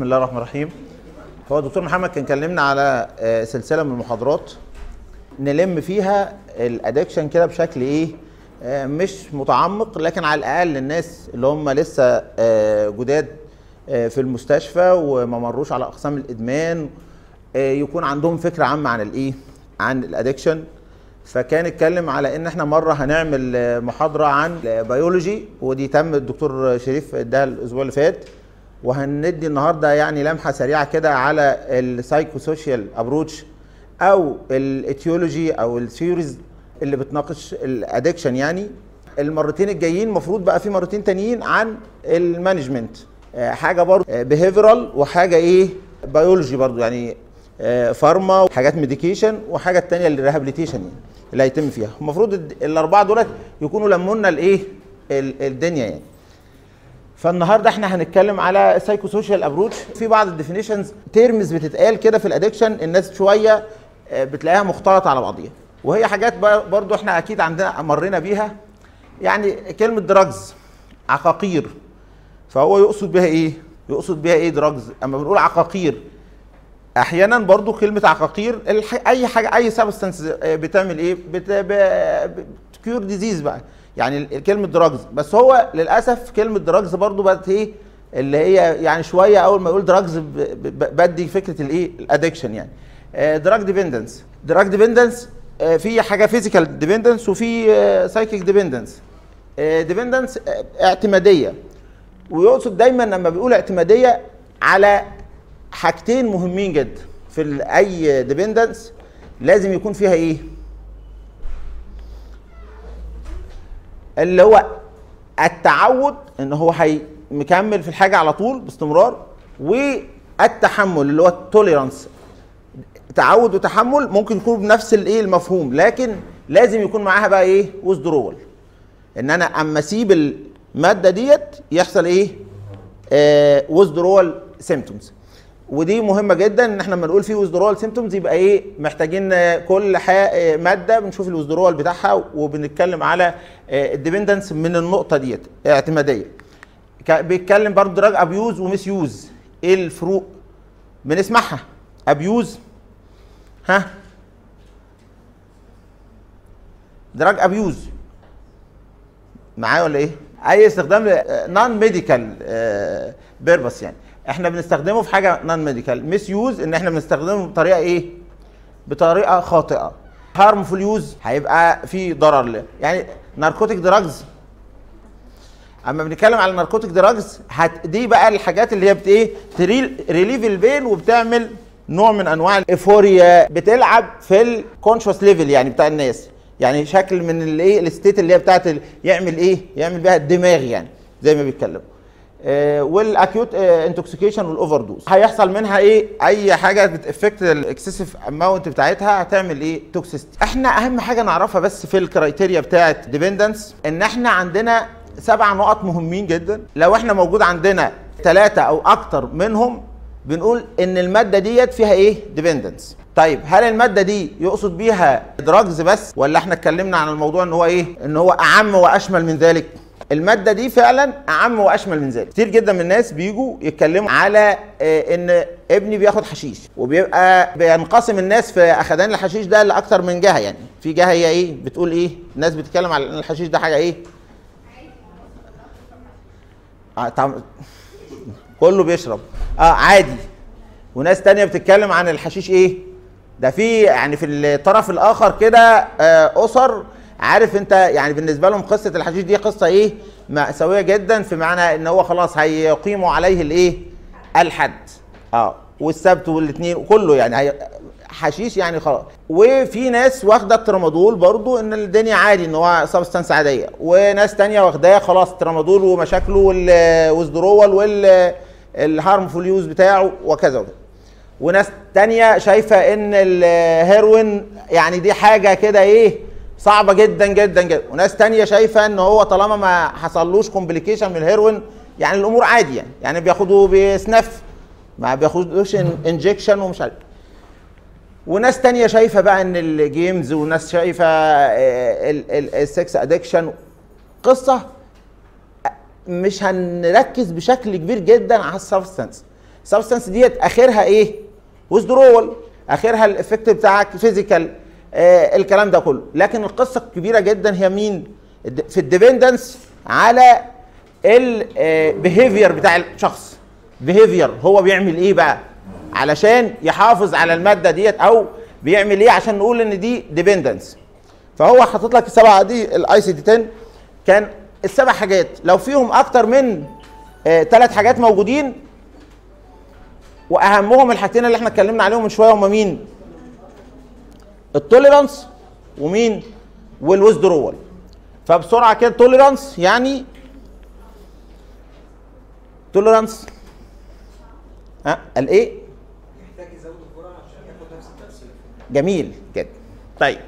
بسم الله الرحمن الرحيم. هو الدكتور محمد كان كلمنا على آه، سلسلة من المحاضرات. نلم فيها ال addiction كده بشكل إيه آه، مش متعمق لكن على الأقل الناس اللي هم لسه آه، جداد في المستشفى وما مروش على أقسام الإدمان يكون عندهم فكرة عامة عن الإيه عن ال addiction فكان اتكلم على إن إحنا مرة هنعمل محاضرة عن بيولوجي ودي تم الدكتور شريف اداها الأسبوع اللي فات. وهندي النهارده يعني لمحة سريعة كده على ال psychosocial approach أو ال etiology أو ال theories اللي بتناقش ال addiction يعني. المرتين الجايين المفروض بقى في مرتين تانيين عن ال management آه، حاجة برضه behavioral وحاجة إيه؟ بيولوجي برضه يعني آه، pharma وحاجات medication وحاجة التانية ال rehabilitation يعني اللي هيتم فيها. المفروض الأربعة دولت يكونوا لموا لنا الايه ال- الدنيا يعني. فالنهارده إحنا هنتكلم على psycho-social approach في بعض ال definitions terms بتتقال كده في ال addiction الناس شوية آه، بتلاقيها مختلطة على بعضيها. وهي حاجات برضو إحنا أكيد عندنا مرينا بيها. يعني كلمة drugs عقاقير. فهو يقصد بها إيه؟ يقصد بها إيه drugs أما بنقول عقاقير. أحيانا برضو كلمة عقاقير. أي حاجة أي substance بتعمل إيه؟ بت... ب... cure disease بقى. يعني كلمة drugs بس هو للأسف كلمة drugs برضو بقت إيه اللي هي يعني شوية أول ما يقول drugs. بدي فكرة الايه ال addiction يعني. drug dependence drug dependence في حاجة physical dependence وفي psychic dependence dependence اعتمادية. ويقصد دايما لما بيقول اعتمادية على حاجتين مهمين جدا في أي dependence لازم يكون فيها إيه؟ اللي هو التعود إن هو هي مكمل في الحاجة على طول باستمرار والتحمل اللي هو ال tolerance. تعود وتحمل ممكن يكون بنفس الإيه المفهوم لكن لازم يكون معاها بقى إيه withdrawal إن أنا أما أسيب المادة ديت يحصل إيه withdrawal symptoms ودي مهمة جدا إن إحنا لما نقول في withdrawal symptoms يبقى إيه محتاجين آه، كل آه، مادة بنشوف ال withdrawal بتاعها وبنتكلم على ال dependence من النقطة ديت اعتمادية. بيتكلم برضه drug abuse و misuse إيه الفروق؟ بنسمعها. abuse ها؟ drug abuse معايا ولا إيه؟ أي استخدام non-medical purpose يعني. إحنا بنستخدمه في حاجة non-medical misuse ان إحنا بنستخدمه بطريقة إيه؟ بطريقة خاطئة. harmful use هيبقى في ضرر له. يعني narcotic drugs اما بنتكلم على ال narcotic drugs هت دي بقى الحاجات اللي هي بت إيه؟ تريل relieve ال pain وبتعمل نوع من انواع ال euphoria بتلعب في ال conscious level يعني بتاع الناس. يعني شكل من الايه ال state اللي هي بتاعت يعمل إيه؟ يعمل بيها الدماغ يعني زي ما بيتكلموا آه وال acute intoxication وال overdose هيحصل منها إيه؟ أي حاجة بت affect ال excessive amount بتاعتها هتعمل إيه؟ toxicity إحنا أهم حاجة نعرفها بس في ال criteria بتاعت dependence إن إحنا عندنا سبع نقط مهمين جدا. لو إحنا موجود عندنا ثلاثة أو أكتر منهم بنقول إن المادة ديت فيها إيه؟ dependence طيب هل المادة دي يقصد بيها drugs بس؟ ولا إحنا اتكلمنا عن الموضوع إن هو إيه؟ إن هو أعم وأشمل من ذلك؟ المادة دي فعلا أعم وأشمل من ذلك. كتير جدا من الناس بيجوا يتكلموا على آه، إن ابني بياخد حشيش وبيبقى بينقسم الناس في أخدان الحشيش ده لاكتر من جهة. يعني في جهة هي إيه؟ بتقول إيه؟ الناس بتتكلم على إن الحشيش ده حاجة إيه؟ آه، كله بيشرب. آه عادي. وناس تانية بتتكلم عن الحشيش إيه؟ ده في يعني في الطرف الآخر كده آه، أسر عارف انت يعني بالنسبة لهم قصة الحشيش دي قصة إيه؟ مأساوية جدا في معنى ان هو خلاص هيقيموا عليه الايه؟ الحد. آه والسبت والاثنين وكله يعني حشيش يعني خلاص. وفي ناس واخدة الترامادول برضو ان الدنيا عادي ان هو substance عادية. وناس تانية واخداه خلاص الترامادول ومشاكله وال withdrawal وال harmful use بتاعه وكذا وكذا. وناس تانية شايفة ان الهيروين يعني دي حاجة كده إيه؟ صعبة جدا جدا جدا. وناس تانية شايفة إن هو طالما ما حصلوش complication من الهيروين يعني الأمور عادي يعني. يعني بياخدوا ب sniff ما بياخدوش injection ومش عارف. وناس تانية شايفة بقى إن ال games وناس شايفة ال sex addiction قصة مش هنركز بشكل كبير جدا على ال substance substance ديت آخرها إيه؟ withdrawal آخرها ال effect بتاعك physical آه الكلام ده كله. لكن القصة الكبيره جدا هي مين؟ في ال dependence على ال behavior بتاع الشخص. behavior هو بيعمل إيه بقى؟ علشان يحافظ على المادة ديت أو بيعمل إيه؟ عشان نقول إن دي dependence فهو حاطط لك السبعة دي ال ICD 10 كان السبع حاجات. لو فيهم أكتر من ثلاث آه حاجات موجودين وأهمهم الحاجتين اللي إحنا اتكلمنا عليهم من شوية هم مين؟ ال tolerance ومين؟ وال withdrawal فبسرعة كده tolerance يعني tolerance ها؟ إيه؟ التاثير جميل جدا. طيب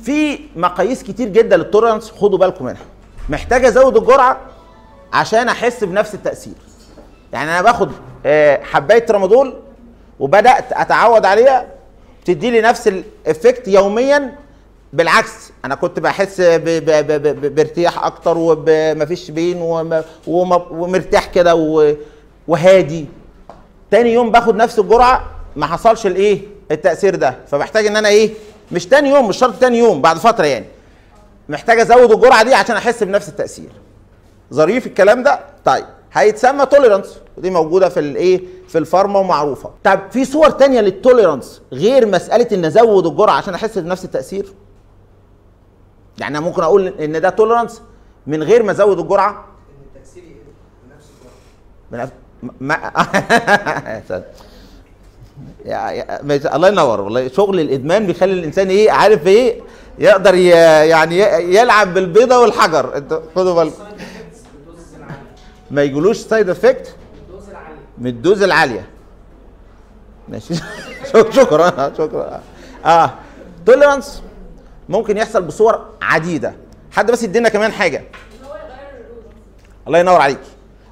في مقاييس كتير جدا لل tolerance خدوا بالكم منها. محتاج ازود الجرعة عشان أحس بنفس التأثير. يعني أنا باخد حباية ترامادول وبدأت أتعود عليها بتدي لي نفس الإفكت يوميا؟ بالعكس أنا كنت بحس بارتياح أكتر ومفيش بين ومرتاح كده وهادي. تاني يوم باخد نفس الجرعة ما حصلش الإيه؟ التأثير ده. فبحتاج إن أنا إيه؟ مش تاني يوم مش شرط تاني يوم بعد فترة يعني. محتاج أزود الجرعة دي عشان أحس بنفس التأثير. ظريف الكلام ده؟ طيب. هيتسمى tolerance ودي موجودة في الايه في ال pharma ومعروفة. طب في صور تانية لل tolerance غير مسألة إن أزود الجرعة عشان أحس بنفس التأثير؟ يعني أنا ممكن أقول إن ده tolerance من غير ما أزود الجرعة. إن التأثير بنفس الجرعة. ما الله ينور. والله شغل الإدمان بيخلي الإنسان إيه عارف إيه يقدر. يعني يلعب بالبيضة والحجر. انت خدوا بالكم. ما يجيلوش side effect من ال dose العالية. ماشي. شكرا شكرا. آه. tolerance ممكن يحصل بصور عديدة. حد بس يدينا كمان حاجة. الله ينور عليك.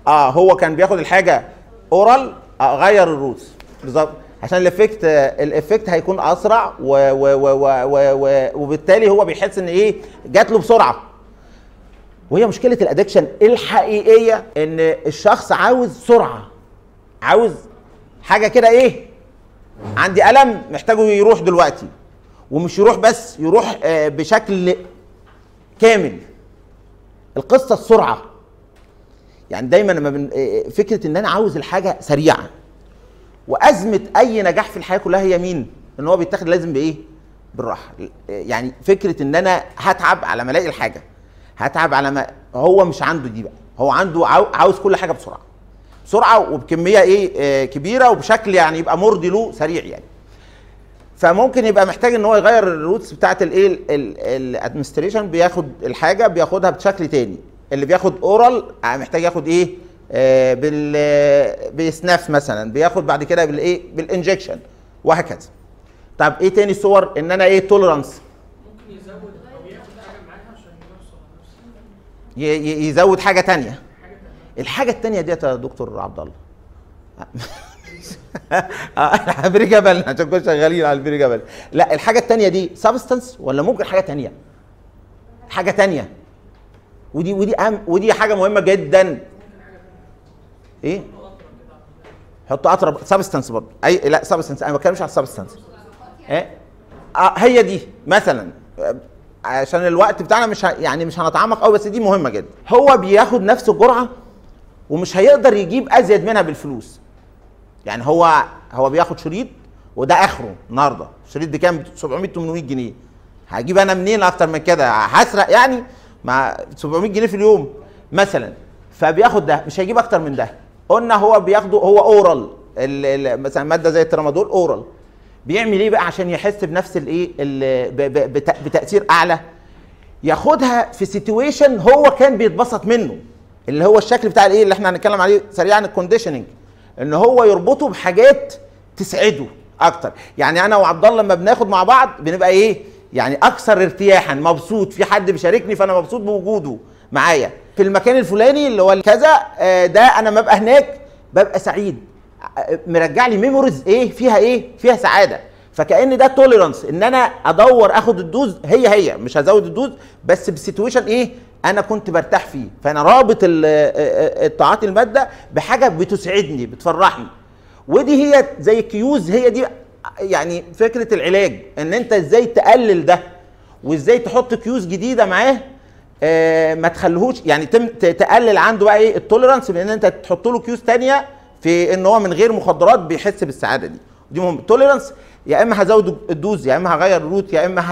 آه هو كان بياخد الحاجة oral آه غير ال routes بالظبط. عشان ال effect ال effect هيكون أسرع و و و و و و وبالتالي هو بيحس إن إيه جات له بسرعة. وهي مشكلة ال addiction الحقيقية إن الشخص عاوز سرعة عاوز حاجة كده إيه عندي ألم محتاجه يروح دلوقتي ومش يروح بس يروح آه بشكل كامل. القصة السرعة يعني دايما لما بن... فكرة إن أنا عاوز الحاجة سريعة وأزمة أي نجاح في الحياة كلها هي مين؟ إن هو بيتاخد لازم بإيه؟ بالراحة. يعني فكرة إن أنا هتعب على ما ألاقي الحاجة. هتعب على ما هو مش عنده دي بقى. هو عنده عاو... عاوز كل حاجة بسرعة. بسرعة وبكمية إيه آه كبيرة وبشكل يعني يبقى مرضي له سريع يعني. فممكن يبقى محتاج إن هو يغير الروتس بتاعت الايه ال administration بياخد الحاجة بياخدها بشكل تاني. اللي بياخد oral محتاج ياخد إيه آه بال بsniff مثلا. بياخد بعد كده بالايه بال injection وهكذا. طب إيه تاني صور إن أنا إيه tolerance ممكن يزود أو ياخد حاجة معاها عشان يوصل على نفسه يزود حاجة تانية حاجة تانية. الحاجة التانية ديت يا دكتور عبد الله ال بريجابل عشان كنا شغالين على ال بريجابل لا الحاجة التانية دي substance ولا ممكن حاجة تانية؟ حاجة تانية. ودي ودي أهم ودي حاجة مهمة جدا. إيه؟ حط أطرب substance برضه. أي لا substance أنا ما بتكلمش على ال substance إيه؟ آه هي دي مثلا. عشان الوقت بتاعنا مش ه... يعني مش هنتعمق قوي بس دي مهمة جدا. هو بياخد نفس الجرعة ومش هيقدر يجيب أزيد منها بالفلوس. يعني هو هو بياخد شريط وده آخره النهارده. الشريط بكام 700 800 جنيه. هجيب أنا منين أكتر من كده؟ هسرق يعني؟ مع 700 جنيه في اليوم مثلا. فبياخد ده مش هيجيب أكتر من ده. قلنا هو بياخده هو oral ال- ال- مثلا مادة زي الترامادول oral بيعمل إيه بقى عشان يحس بنفس الإيه بتأثير أعلى؟ ياخدها في situation هو كان بيتبسط منه اللي هو الشكل بتاع الإيه اللي إحنا هنتكلم عليه سريعا ال conditioning إن هو يربطه بحاجات تسعده أكتر. يعني أنا وعبد الله لما بناخد مع بعض بنبقى إيه يعني أكثر ارتياحا مبسوط في حد بيشاركني فأنا مبسوط بوجوده معايا. في المكان الفلاني اللي هو كذا آه، ده أنا ما ابقى هناك ببقى سعيد. مرجع لي memories إيه؟ فيها إيه؟ فيها سعادة. فكأن ده tolerance إن أنا أدور آخد ال dose هي هي مش هزود ال dose بس ب situation إيه؟ أنا كنت برتاح فيه. فأنا رابط ال- آه، آه، التعاطي المادة بحاجة بتسعدني بتفرحني. ودي هي زي cues هي دي يعني فكرة العلاج. إن أنت إزاي تقلل ده؟ وإزاي تحط cues جديدة معاه؟ آه ما تخليهوش يعني تقلل عنده بقى إيه؟ ال tolerance بإن أنت تحط له cues تانية في إن هو من غير مخدرات بيحس بالسعادة دي. دي مهم. ال tolerance يا إما هزود ال dose يا إما هغير ال route يا إما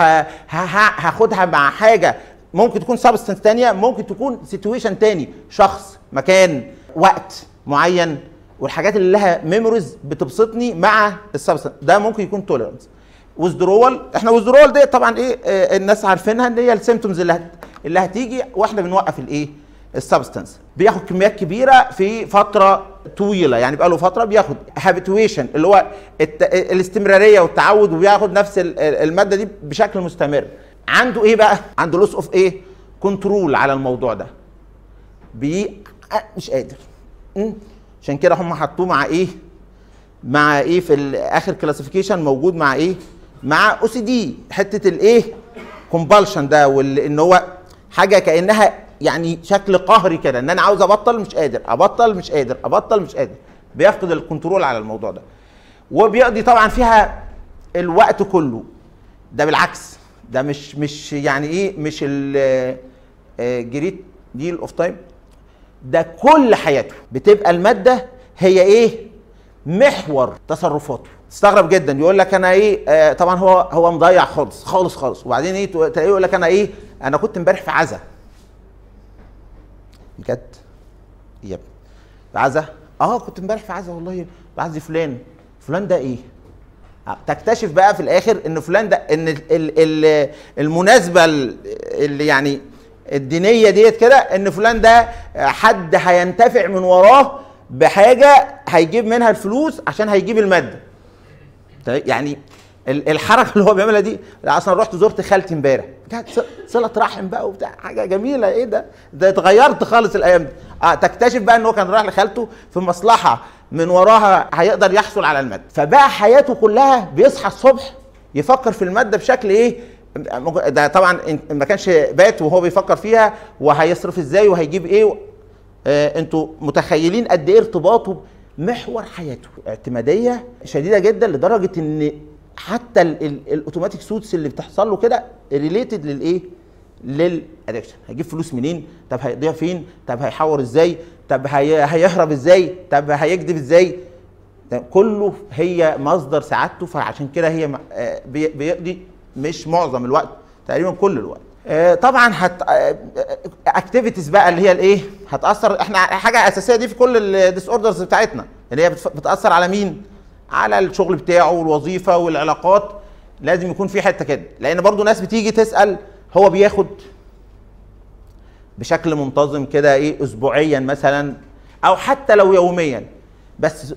هاخدها مع حاجة ممكن تكون substance تانية ممكن تكون situation تاني. شخص مكان وقت معين والحاجات اللي لها memories بتبسطني مع ال substance ده ممكن يكون tolerance withdrawal إحنا withdrawal دي طبعا إيه آه، الناس عارفينها إن هي ال symptoms اللي اللي هتيجي وإحنا بنوقف الإيه ال substance بياخد كميات كبيرة في فترة طويلة. يعني بقى له فترة بياخد habituation اللي هو الت... الاستمرارية والتعود وبياخد نفس ال- المادة دي بشكل مستمر. عنده إيه بقى؟ عنده loss of إيه؟ control على الموضوع ده. بي مش قادر? عشان كده هم حطوه مع إيه؟ مع إيه في آخر classification موجود مع إيه؟ مع OCD حتة الايه compulsion ده وان هو حاجة كأنها يعني شكل قهري كده إن أنا عاوز أبطل مش قادر أبطل مش قادر أبطل مش قادر. بيفقد ال control على الموضوع ده. وبيقضي طبعا فيها الوقت كله. ده بالعكس ده مش مش يعني إيه مش ال great deal of time ده كل حياته بتبقى المادة هي إيه؟ محور تصرفاته. تستغرب جدا يقول لك أنا إيه آه طبعا هو هو مضيع خالص خالص خالص. وبعدين إيه تلاقيه يقول لك أنا إيه أنا كنت امبارح في عزا. بجد؟ يا ابني. عزا آه كنت امبارح في عزا والله. بعزي فلان. فلان ده إيه؟ آه، تكتشف بقى في الآخر إن فلان ده إن ال ال ال المناسبة ال- اللي يعني الدينية ديت كده إن فلان ده حد هينتفع من وراه بحاجة هيجيب منها الفلوس عشان هيجيب المادة. طيب يعني الحركة اللي هو بيعملها دي لا، أصلا رحت زرت خالتي امبارح. كانت صلة رحم بقى وبتاع حاجة جميلة. إيه ده؟ ده اتغيرت خالص الأيام دي. آه تكتشف بقى إن هو كان رايح لخالته في مصلحة من وراها هيقدر يحصل على الماده فبقى حياته كلها بيصحى الصبح يفكر في الماده بشكل إيه؟ ده طبعا ما كانش بات وهو بيفكر فيها وهيصرف إزاي وهيجيب إيه؟ آه، أنتوا متخيلين قد إيه ارتباطه محور حياته اعتمادية شديدة جدا لدرجة إن حتى ال- ال- ال automatic thoughts اللي بتحصل له كده related للإيه؟ لل addiction هيجيب فلوس منين؟ طب هيقضيها فين؟ طب هيحور إزاي؟ طب هي... هيهرب إزاي؟ طب هيكذب إزاي؟ كله هي مصدر سعادته فعشان كده هي آه، بي- بيقضي مش معظم الوقت تقريبا كل الوقت. آه، طبعا هت activities بقى اللي هي الإيه؟ هتأثر. إحنا حاجة أساسية دي في كل ال disorders بتاعتنا. اللي هي بتأثر على مين؟ على الشغل بتاعه والوظيفة والعلاقات لازم يكون في حتة كده. لأن برضو ناس بتيجي تسأل هو بياخد بشكل منتظم كده إيه اسبوعيا مثلا أو حتى لو يوميا بس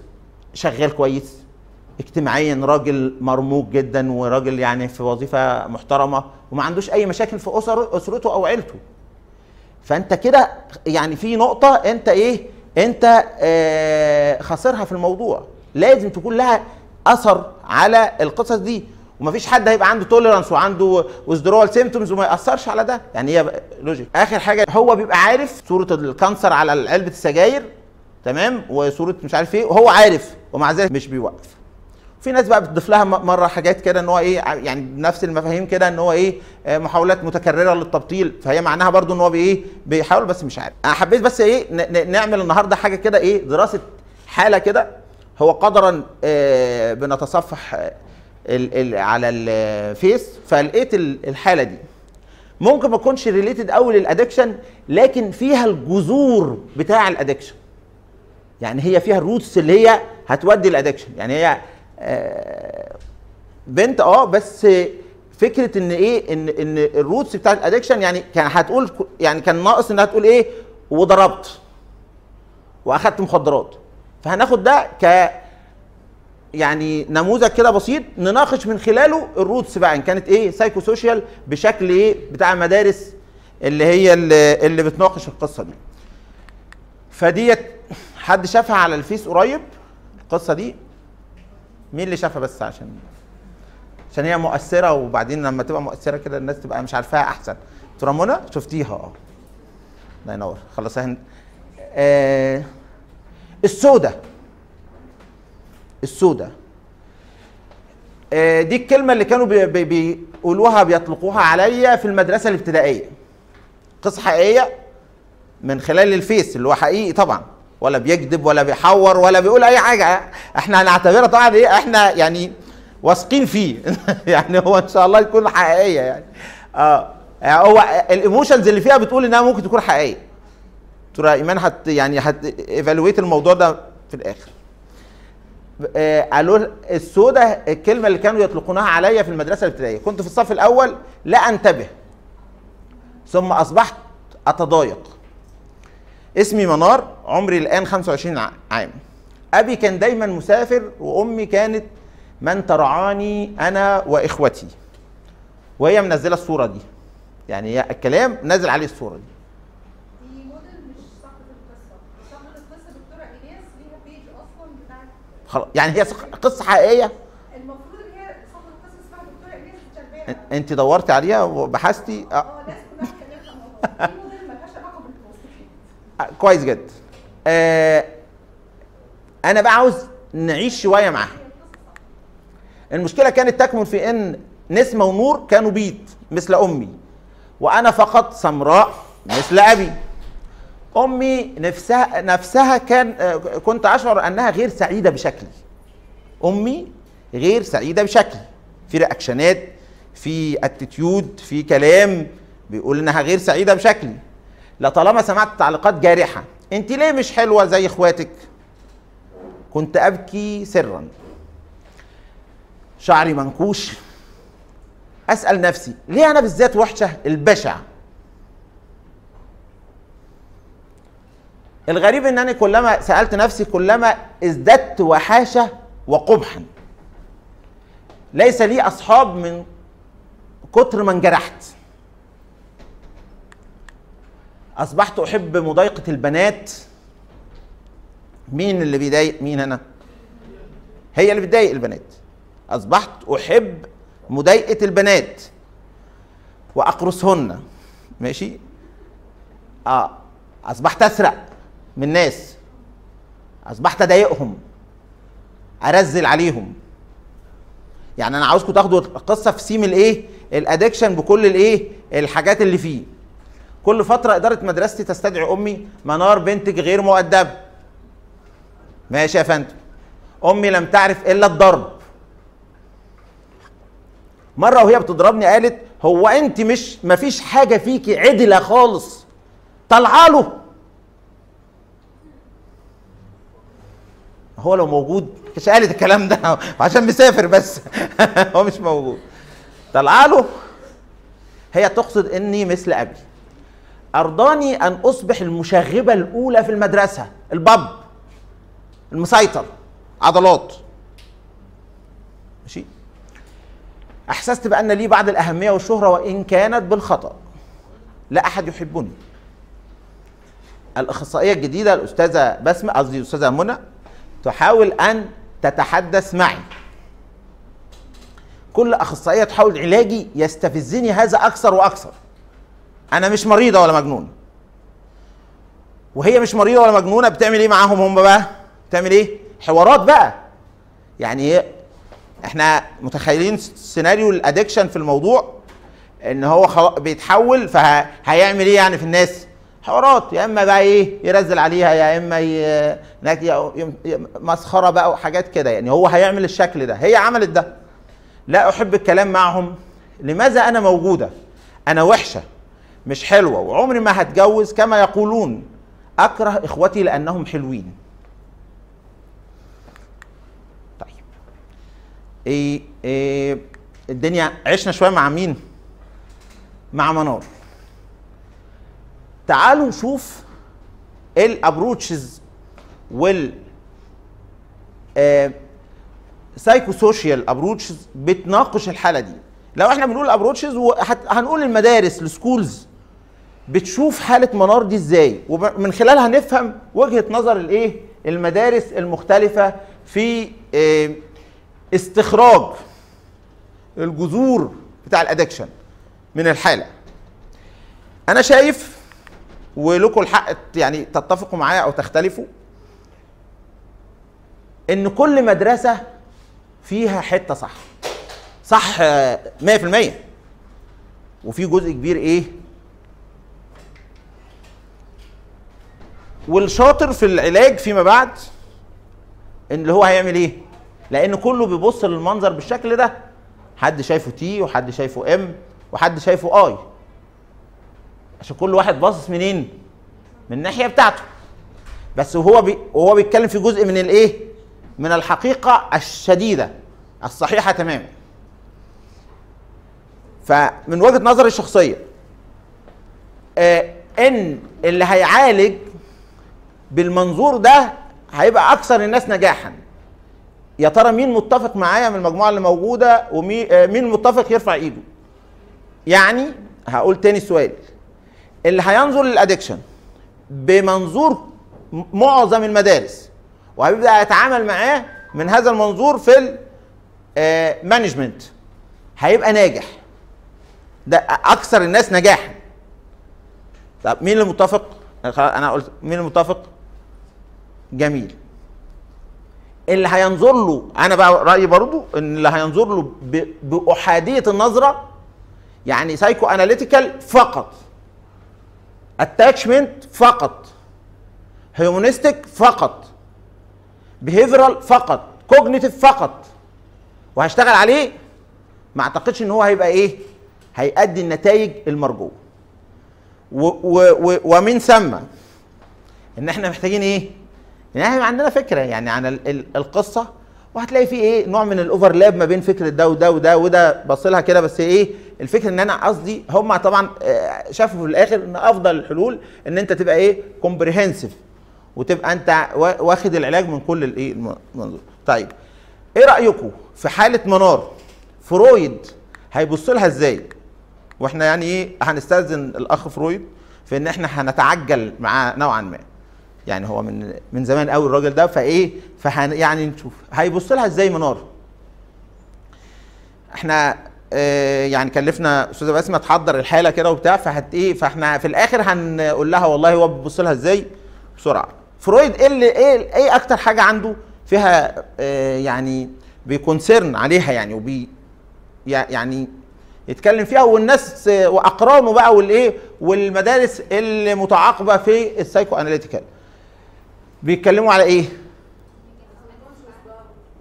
شغال كويس اجتماعيا راجل مرموق جدا وراجل يعني في وظيفة محترمة وما عندوش أي مشاكل في اسر أسرته أو عيلته. فأنت كده يعني في نقطة أنت إيه أنت آه خاسرها في الموضوع. لازم تكون لها أثر على القصص دي. ومفيش حد هيبقى عنده tolerance وعنده withdrawal symptoms وما يأثرش على ده. يعني هي logic آخر حاجة هو بيبقى عارف صورة ال cancer على علبة السجاير تمام؟ وصورة مش عارف إيه وهو عارف ومع ذلك مش بيوقف. في ناس بقى بتضيف لها مرة حاجات كده إن هو إيه يعني بنفس المفاهيم كده إن هو إيه آه، محاولات متكررة للتبطيل. فهي معناها برضو إن هو بايه بيحاول بس مش عارف. أنا حبيت بس إيه نعمل النهارده حاجة كده إيه دراسة حالة كده. هو قدرا آه، بنتصفح آه، على الفيس فلقيت ال- الحالة دي. ممكن ما تكونش related قوي لل addiction لكن فيها الجذور بتاع ال addiction يعني هي فيها ال roots اللي هي هتودي ال addiction يعني هي آه، بنت آه بس فكرة إن إيه إن إن ال roots بتاعت ال addiction يعني كان هتقول يعني كان ناقص إنها تقول إيه وضربت وأخدت مخدرات. فهناخد ده ك يعني نموذج كده بسيط نناقش من خلاله ال roots بقى إن كانت إيه psycho-social بشكل إيه بتاع مدارس اللي هي اللي, اللي بتناقش القصة دي. فديت حد شافها على الفيس قريب؟ القصة دي؟ مين اللي شافها بس عشان عشان هي مؤثرة وبعدين لما تبقى مؤثرة كده الناس تبقى مش عارفاها أحسن. دكتوره منى شفتيها آه. الله ينور. خلصها هن... آه السودة. السوداء آه، دي الكلمة اللي كانوا بي- بي- بيقولوها بيطلقوها عليا في المدرسة الابتدائية. قصة حقيقية من خلال الفيس اللي هو حقيقي طبعا. ولا بيكذب ولا بيحور ولا بيقول أي حاجة. إحنا هنعتبرها طبعا إيه؟ إحنا يعني واثقين فيه. يعني هو إن شاء الله يكون حقيقية يعني. آه يعني هو ال emotions اللي فيها بتقول إنها ممكن تكون حقيقية. ترى إيمان هت يعني هت evaluate الموضوع ده في الآخر. آه، قالوا السوداء الكلمة اللي كانوا يطلقونها عليا في المدرسة الابتدائية. كنت في الصف الأول لا أنتبه. ثم أصبحت أتضايق. اسمي منار عمري الآن 25 ع- عام. أبي كان دايما مسافر وأمي كانت من ترعاني أنا وإخوتي. وهي منزلة الصورة دي. يعني الكلام نازل عليه الصورة دي دي. خلاص يعني هي قصة حقيقية؟ المفروض إن هي اسمها أنت دورتي عليها وبحثتي؟ آه. آه. كلها اتكلمت ملهاش بالبوست آه، كويس جدا. آه أنا بقى عاوز نعيش شوية معاها. المشكلة كانت تكمن في إن نسمة ونور كانوا بيض مثل أمي. وأنا فقط سمراء مثل أبي. أمي نفسها نفسها كان كنت أشعر أنها غير سعيدة بشكلي. أمي غير سعيدة بشكلي. في reactionات في attitude في كلام بيقول إنها غير سعيدة بشكلي. لطالما سمعت تعليقات جارحة. أنت ليه مش حلوة زي إخواتك؟ كنت أبكي سرا. شعري منكوش. أسأل نفسي ليه أنا بالذات وحشة؟ البشع الغريب إن أنا كلما سألت نفسي كلما ازددت وحاشة وقبحا. ليس لي أصحاب من كتر ما انجرحت. أصبحت أحب مضايقة البنات. مين اللي بيضايق؟ مين أنا؟ هي اللي بتضايق البنات. أصبحت أحب مضايقة البنات. وأقرصهن. ماشي؟ آه أصبحت أسرق. من الناس أصبحت أضايقهم أرزل عليهم. يعني أنا عاوزكم تاخدوا القصة في سيم الإيه؟ الادكشن بكل الإيه؟ الحاجات اللي فيه. كل فترة إدارة مدرستي تستدعي أمي منار بنتك غير مؤدبة. ماشي يا فندم. أمي لم تعرف إلا الضرب. مرة وهي بتضربني قالت هو أنت مش مفيش حاجة فيكي عدلة خالص. طالعة هو لو موجود مش قالت الكلام ده عشان مسافر بس. هو مش موجود. طالعه له. هي تقصد إني مثل أبي. أرضاني أن أصبح المشاغبه الأولى في المدرسة. الباب. المسيطر. عضلات. ماشي؟ أحسست بأن لي بعض الأهمية والشهرة وإن كانت بالخطأ. لا أحد يحبني. الأخصائية الجديدة الأستاذة بسمة قصدي الأستاذة منى تحاول أن تتحدث معي. كل أخصائية تحاول علاجي يستفزني هذا أكثر وأكثر. أنا مش مريضة ولا مجنونه وهي مش مريضة ولا مجنونة بتعمل إيه معاهم هم بقى؟ بتعمل إيه؟ حوارات بقى. يعني إيه؟ إحنا متخيلين سيناريو الادكشن في الموضوع إن هو بيتحول فهيعمل إيه يعني في الناس؟ حوارات يا إما بقى إيه يرزل عليها يا إما ي... مسخرة بقى وحاجات كده يعني. هو هيعمل الشكل ده. هي عملت ده. لا أحب الكلام معهم. لماذا أنا موجودة؟ أنا وحشة مش حلوة وعمري ما هتجوز كما يقولون. أكره إخوتي لأنهم حلوين. طيب. إيه, إيه الدنيا عشنا شوية مع مين؟ مع منار. تعالوا نشوف ال approaches وال psycho-social approaches بتناقش الحالة دي. لو إحنا بنقول approaches هنقول المدارس ال schools بتشوف حالة منار دي إزاي؟ ومن خلالها نفهم وجهة نظر الايه؟ المدارس المختلفة في آه، استخراج الجذور بتاع ال addiction من الحالة. أنا شايف ولكم الحق يعني تتفقوا معايا أو تختلفوا إن كل مدرسة فيها حتة صح. صح آه، 100% وفي جزء كبير إيه؟ والشاطر في العلاج فيما بعد إن اللي هو هيعمل إيه؟ لأن كله بيبص للمنظر بالشكل ده. حد شايفه تي وحد شايفه ام وحد شايفه اي عشان كل واحد باصص منين؟ من الناحية بتاعته. بس وهو بي وهو بيتكلم في جزء من الايه؟ من الحقيقة الشديدة الصحيحة تماما. فمن وجهة نظري الشخصية آه إن اللي هيعالج بالمنظور ده هيبقى أكثر الناس نجاحا. يا ترى مين متفق معايا من المجموعة اللي موجودة ومين آه، متفق يرفع إيده؟ يعني هقول تاني السؤال اللي هينظر لل addiction بمنظور معظم المدارس وهيبدأ يتعامل معاه من هذا المنظور في ال management هيبقى ناجح. ده أكثر الناس نجاحا. طب مين اللي متفق أنا قلت مين المتفق؟ جميل. اللي هينظر له أنا بقى رأيي برضو إن اللي هينظر له بأحادية النظرة يعني psychoanalytical فقط. attachment فقط. humanistic فقط. behavioral فقط. cognitive فقط. وهشتغل عليه؟ ما أعتقدش إن هو هيبقى إيه؟ هيأدي النتائج المرجوة. و و و ومن ثم إن إحنا محتاجين إيه؟ ان إحنا يبقى عندنا فكرة يعني عن ال ال القصة وهتلاقي في إيه؟ نوع من ال overlap ما بين فكره ده وده وده وده بص لها كده بس إيه؟ الفكرة إن أنا قصدي هم طبعا آه، شافوا في الآخر إن أفضل الحلول إن أنت تبقى إيه؟ comprehensive وتبقى أنت وا- واخد العلاج من كل الإيه؟ الم- المنظور. طيب إيه رايكم في حالة منار؟ فرويد هيبص لها إزاي؟ وإحنا يعني إيه؟ هنستأذن الأخ فرويد في إن إحنا هنتعجل معاه نوعا ما. يعني هو من من زمان قوي الراجل ده فإيه فهن يعني نشوف. هيبص لها إزاي منار؟ إحنا آه يعني كلفنا أستاذة بسمه تحضر الحالة كده وبتاع فهت إيه فإحنا في الآخر هنقول لها والله هو بيبص لها إزاي؟ بسرعة. فرويد إيه اللي إيه إيه أكتر حاجة عنده فيها آه يعني بي concern عليها يعني وبي يع- يعني يتكلم فيها والناس آه، وأقرانه بقى والإيه والمدارس اللي متعاقبة في ال psychoanalytical بيتكلموا على إيه؟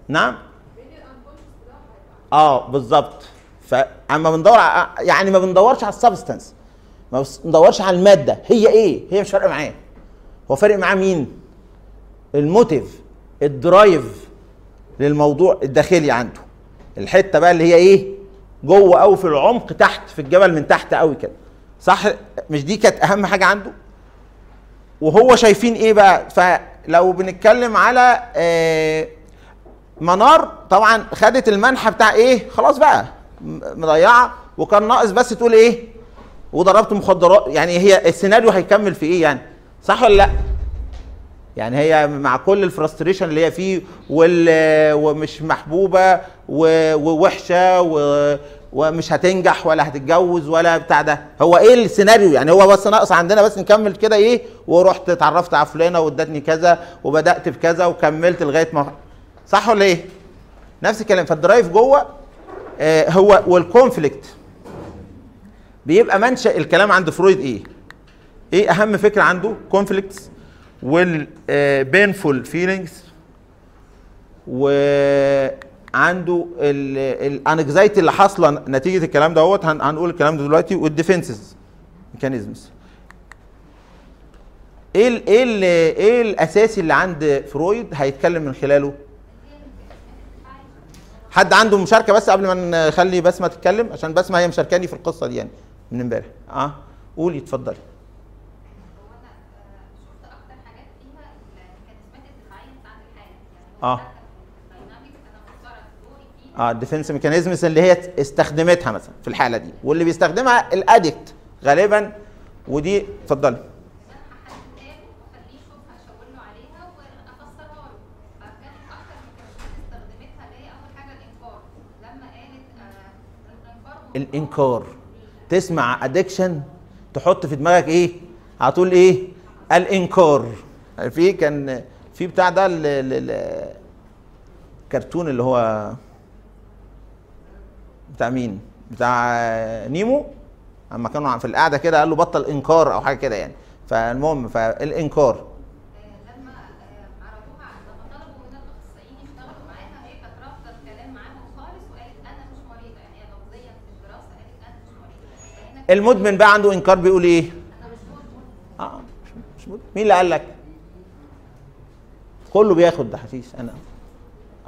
نعم. آه بالظبط فاما بندور يعني ما بندورش على ال substance. ما بندورش على المادة. هي إيه؟ هي مش فارقة معاه هو فارق معاه مين؟ ال motive ال drive للموضوع الداخلي عنده. الحتة بقى اللي هي إيه؟ جوه قوي في العمق تحت في الجبل من تحت قوي كده. صح؟ مش دي كانت أهم حاجة عنده؟ وهو شايفين إيه بقى؟ فلو بنتكلم على آه منار طبعا خدت المنحى بتاع إيه؟ خلاص بقى م- مضيعة وكان ناقص بس تقول إيه؟ وضربت مخدرات يعني هي السيناريو هيكمل في إيه يعني؟ صح ولا لأ؟ يعني هي مع كل الفرستريشن اللي هي فيه ومش محبوبة ووحشة ومش هتنجح ولا هتتجوز ولا بتاع ده. هو إيه السيناريو يعني؟ هو بس ناقص عندنا بس نكمل كده إيه؟ ورحت اتعرفت على فلانة وادتني كذا وبدأت بكذا وكملت لغاية ما صح ولا إيه؟ نفس الكلام. فال drive جوه آه هو وال conflict بيبقى منشأ الكلام عند فرويد إيه؟ إيه أهم فكرة عنده؟ conflicts وال painful feelings وعنده ال anxiety اللي حاصلة نتيجة الكلام دوت هن- هنقول الكلام ده دلوقتي وال defenses mechanisms إيه ال إيه ال إيه الأساسي اللي عند فرويد؟ هيتكلم من خلاله. حد عنده مشاركة بس قبل ما نخلي بسمة تتكلم؟ عشان بسمة هي مشاركاني في القصة دي يعني من امبارح. آه قولي اتفضلي. هو أنا آه، شفت أكتر حاجات فيها ال mechanismات الدفاعيه بتاعت الحاله يعني آه. ال dynamic أنا مختاره دوري فيه آه ال defense mechanisms اللي هي استخدمتها مثلا في الحالة دي. واللي بيستخدمها ال addict غالبا ودي اتفضلي. الإنكار. تسمع ادكشن تحط في دماغك إيه؟ هتقول إيه؟ الإنكار. في كان في بتاع ده ل- ل- ل- كرتون اللي هو بتاع مين؟ بتاع نيمو. أما كانوا في القعدة كده قال له بطل إنكار أو حاجة كده يعني. فالمهم فالإنكار. المدمن بقى عنده إنكار بيقول إيه؟ أنا مش مدمن. آه مش- مش مدمن. مين اللي قال لك؟ كله بياخد ده حشيش أنا.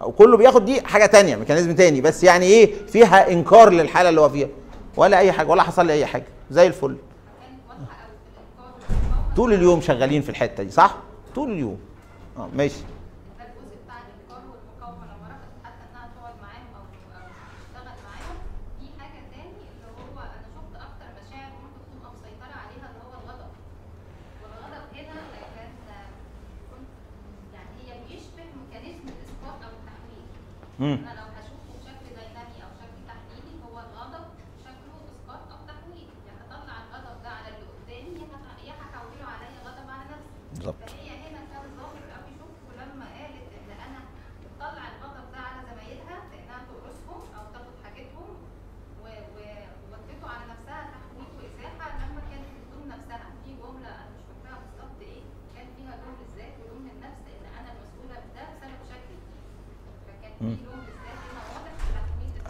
أو كله بياخد دي حاجة تانية ميكانيزم تاني. بس يعني إيه؟ فيها إنكار للحالة اللي هو فيها. ولا أي حاجة ولا حصل لي أي حاجة. زي الفل. طول اليوم شغالين في الحتة دي صح؟ طول اليوم. آه ماشي. Hmm.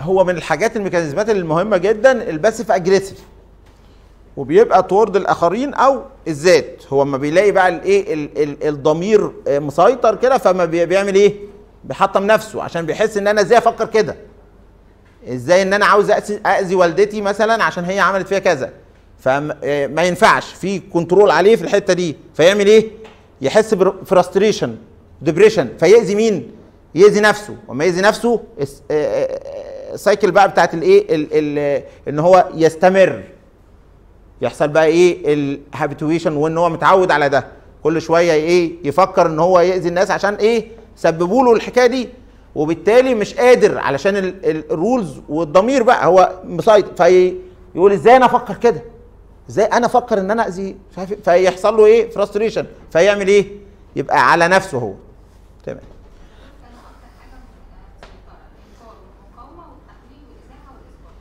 هو من الحاجات ال mechanismات المهمة جدا ال passive aggressive. وبيبقى toward الآخرين أو الذات. هو اما بيلاقي بقى الايه ال- ال- الضمير آه، مسيطر كده فما بي- بيعمل إيه؟ بيحطم نفسه عشان بيحس إن أنا إزاي أفكر كده. إزاي إن أنا عاوز اذي والدتي مثلا عشان هي عملت فيها كذا. فما ينفعش. في control عليه في الحتة دي. فيعمل إيه؟ يحس ب frustration depression فيأذي مين؟ يأذي نفسه. وما يأذي نفسه الس- ال cycle بقى بتاعت الايه ال- ال- ان هو يستمر. يحصل بقى إيه ال habituation وان هو متعود على ده. كل شوية إيه يفكر ان هو يأذي الناس عشان إيه سببوا له الحكاية دي. وبالتالي مش قادر علشان ال- ال- ال rules والضمير بقى هو مسيطر فيقول إزاي أنا أفكر كده؟ إزاي أنا أفكر ان أنا أذي؟ إيه؟ فيحصل له إيه frustration فيعمل إيه؟ يبقى على نفسه هو. تمام كانوا أكتر حاجة مسيطره الانكار والمقاومه والتحويل والازاحه والاسقاط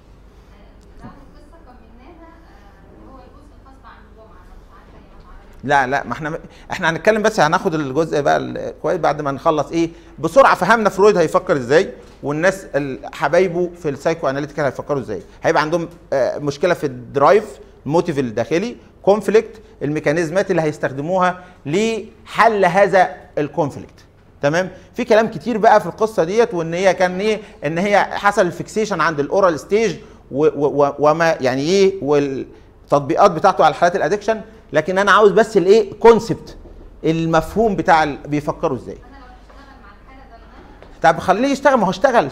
آه، لو القصة كملناها آه، اللي هو الجزء الخاص عن جمعة أنا مش عارفه هي معرفة لا لا ما إحنا إحنا هنتكلم بس هناخد الجزء بقى كويس بعد ما نخلص إيه بسرعة فهمنا فرويد هيفكر إزاي والناس ال- حبايبه في ال psychoanalytical هيفكروا إزاي. هيبقى عندهم آه، مشكلة في ال drive ال motive الداخلي conflict ال mechanismات اللي هيستخدموها لحل هذا ال conflict تمام؟ في كلام كتير بقى في القصة ديت وإن هي كان إيه إن هي حصل ال fixation عند ال oral stage وما يعني إيه والتطبيقات بتاعته على حالات ال addiction لكن أنا عاوز بس الإيه؟ concept المفهوم بتاع ال- بيفكروا إزاي. طب خليه يشتغل ما هو اشتغل.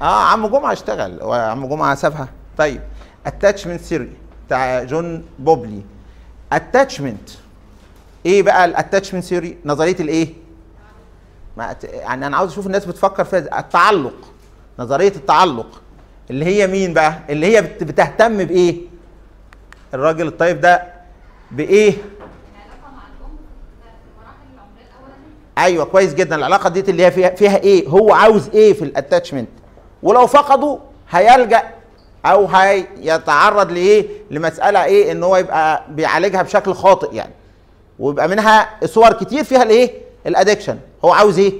آه. عم جمعة اشتغل. وعم جمعة سابها. طيب attachment theory بتاع جون بولبي. attachment إيه بقى ال attachment theory نظرية الإيه؟ ما يعني أنا عاوز أشوف الناس بتفكر فيها. التعلق. نظرية التعلق. اللي هي مين بقى؟ اللي هي بت- بتهتم بإيه؟ الراجل الطيب ده بإيه؟ أيوه كويس جدا. العلاقة دي اللي هي فيها فيها إيه؟ هو عاوز إيه في ال attachment ولو فقده هيلجأ أو هيتعرض لإيه؟ لمسألة إيه؟ إن هو يبقى بيعالجها بشكل خاطئ يعني. ويبقى منها صور كتير فيها الإيه؟ ال addiction هو عاوز إيه؟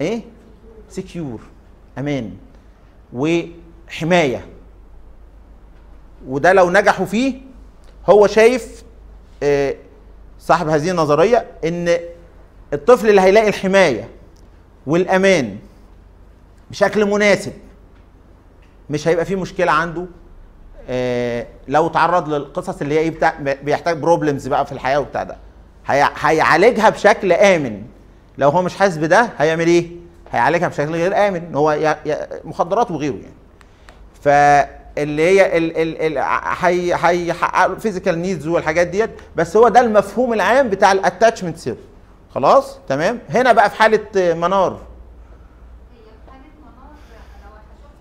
إيه؟ secure أمان. وحماية. وده لو نجحوا فيه هو شايف آه، صاحب هذه النظرية إن الطفل اللي هيلاقي الحماية والأمان بشكل مناسب مش هيبقى فيه مشكلة عنده. آه، لو تعرض للقصص اللي هي بتاع بيحتاج بروبلمز بقى في الحياة وبتاع ده هي- هيعالجها بشكل آمن. لو هو مش حاسس بده هيعمل إيه؟ هيعالجها بشكل غير آمن هو مخدرات وغيره يعني. فاللي هي ال ال ال هي هيحققوا ال physical needs والحاجات ديت بس هو ده المفهوم العام بتاع ال attachment theory خلاص؟ تمام؟ هنا بقى في حالة منار.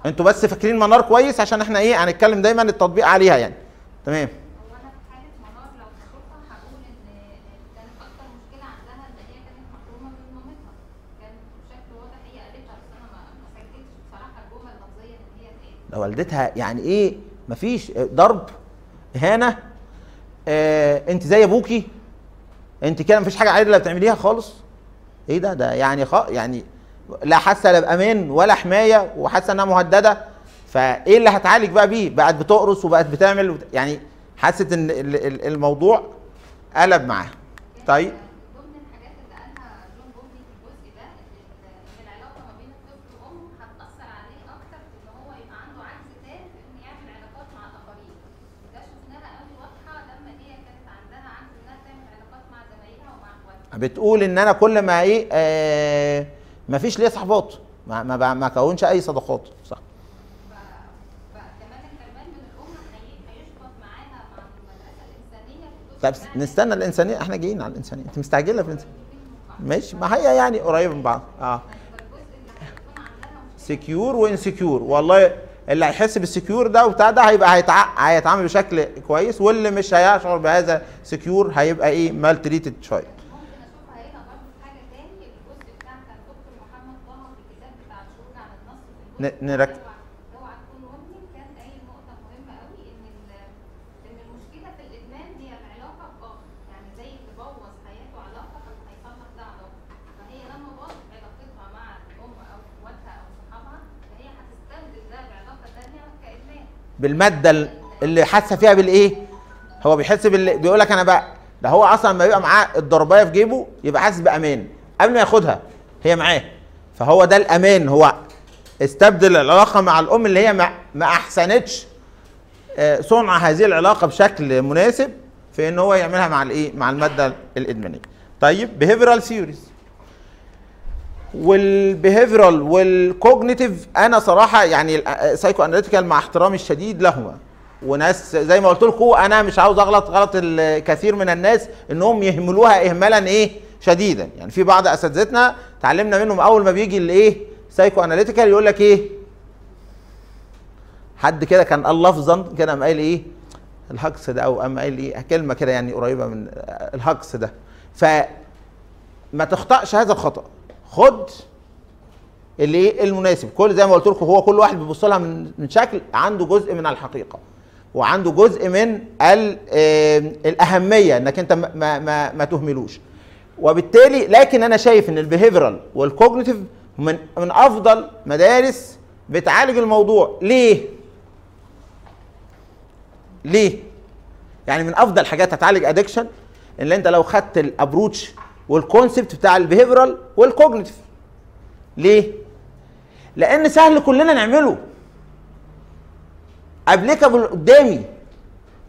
أنتوا بس فاكرين منار كويس عشان إحنا إيه هنتكلم دايما التطبيق عليها يعني. تمام هو أنا في حاله منار لو هشوفها هقول ان كانت أكتر مشكله عندها ان هي كانت محرومه من مامتها كان بشكل ده والدتها يعني إيه؟ مفيش. ضرب. اهانه آه أنت زي ابوكي أنت كده مفيش حاجة عادلة بتعمليها خالص. إيه ده؟ ده يعني خ... يعني لا حاسه لا بأمان ولا حماية وحاسه إنها مهددة. فإيه اللي هتعالج بقى بيه؟ بقت بتقرص وبقت بتعمل يعني حست إن ال- ال- الموضوع قلب معاها. طيب ضمن الحاجات اللي قالها جون بوبي في الجزء ده ان إن العلاقه ما بين الطفل وامه هتاثر عليه أكتر في ان هو يبقى عنده عجز تام في انه يعمل علاقات مع الاخرين ده شفناها قوي واضحه لما هي كانت عندها عجز انها تعمل علاقات مع زمايلها ومع اخواتها بتقول إن أنا كل ما إيه آه مفيش ليا صحبات. ما ما ما اكونش أي صداقات. صح. طب. نستنى الإنسانية. إحنا جايين على الإنسانية. أنت مستعجلة في الإنسانية؟ ماشي. ما هي يعني قريبة من بعض. آه. secure و insecure والله اللي هيحس بال secure ده وبتاع ده هيبقى هيتع... هيتعامل بشكل كويس واللي مش هيشعر بهذا secure هيبقى إيه maltreated شوية. كادمان بالمادة ال- اللي حاسة فيها بالإيه؟ هو بيحس بال بيقول لك أنا بقى ده هو أصلا لما يبقى معاه الضرباية في جيبه يبقى حاسس بأمان. قبل ما ياخدها هي معاه. فهو ده الأمان. هو استبدل العلاقة مع الأم اللي هي ما, أحسنتش آه، صنع هذه العلاقة بشكل مناسب في إن هو يعملها مع الإيه؟ مع المادة الإدمانية. طيب behavioral theories. وال behavioral وال cognitive أنا صراحة يعني ال psychoanalytical مع احترامي الشديد لهما. وناس زي ما قلت لكم أنا مش عاوز اغلط غلط الكثير من الناس إنهم يهملوها اهمالا إيه؟ شديدا. يعني في بعض أساتذتنا اتعلمنا منهم أول ما بيجي الايه psychoanalytical يقول لك إيه؟ حد كده كان قال لفظا كده قام قايل إيه؟ الهجص ده أو قام قايل إيه؟ كلمة كده يعني قريبة من الهجص ده. ف ما تخطأش هذا الخطأ. خد اللي إيه؟ المناسب. كل زي ما قلت لكم هو كل واحد بيبص لها من من شكل عنده جزء من الحقيقة وعنده جزء من ال- الأهمية إنك أنت ما ما ما, ما تهملوش. وبالتالي لكن أنا شايف إن ال behavioral وال cognitive من من أفضل مدارس بتعالج الموضوع. ليه؟ ليه؟ يعني من أفضل حاجات هتعالج addiction إن أنت لو خدت ال approach وال concept بتاع ال behavioral وال cognitive ليه؟ لأن سهل كلنا نعمله. applicable قدامي.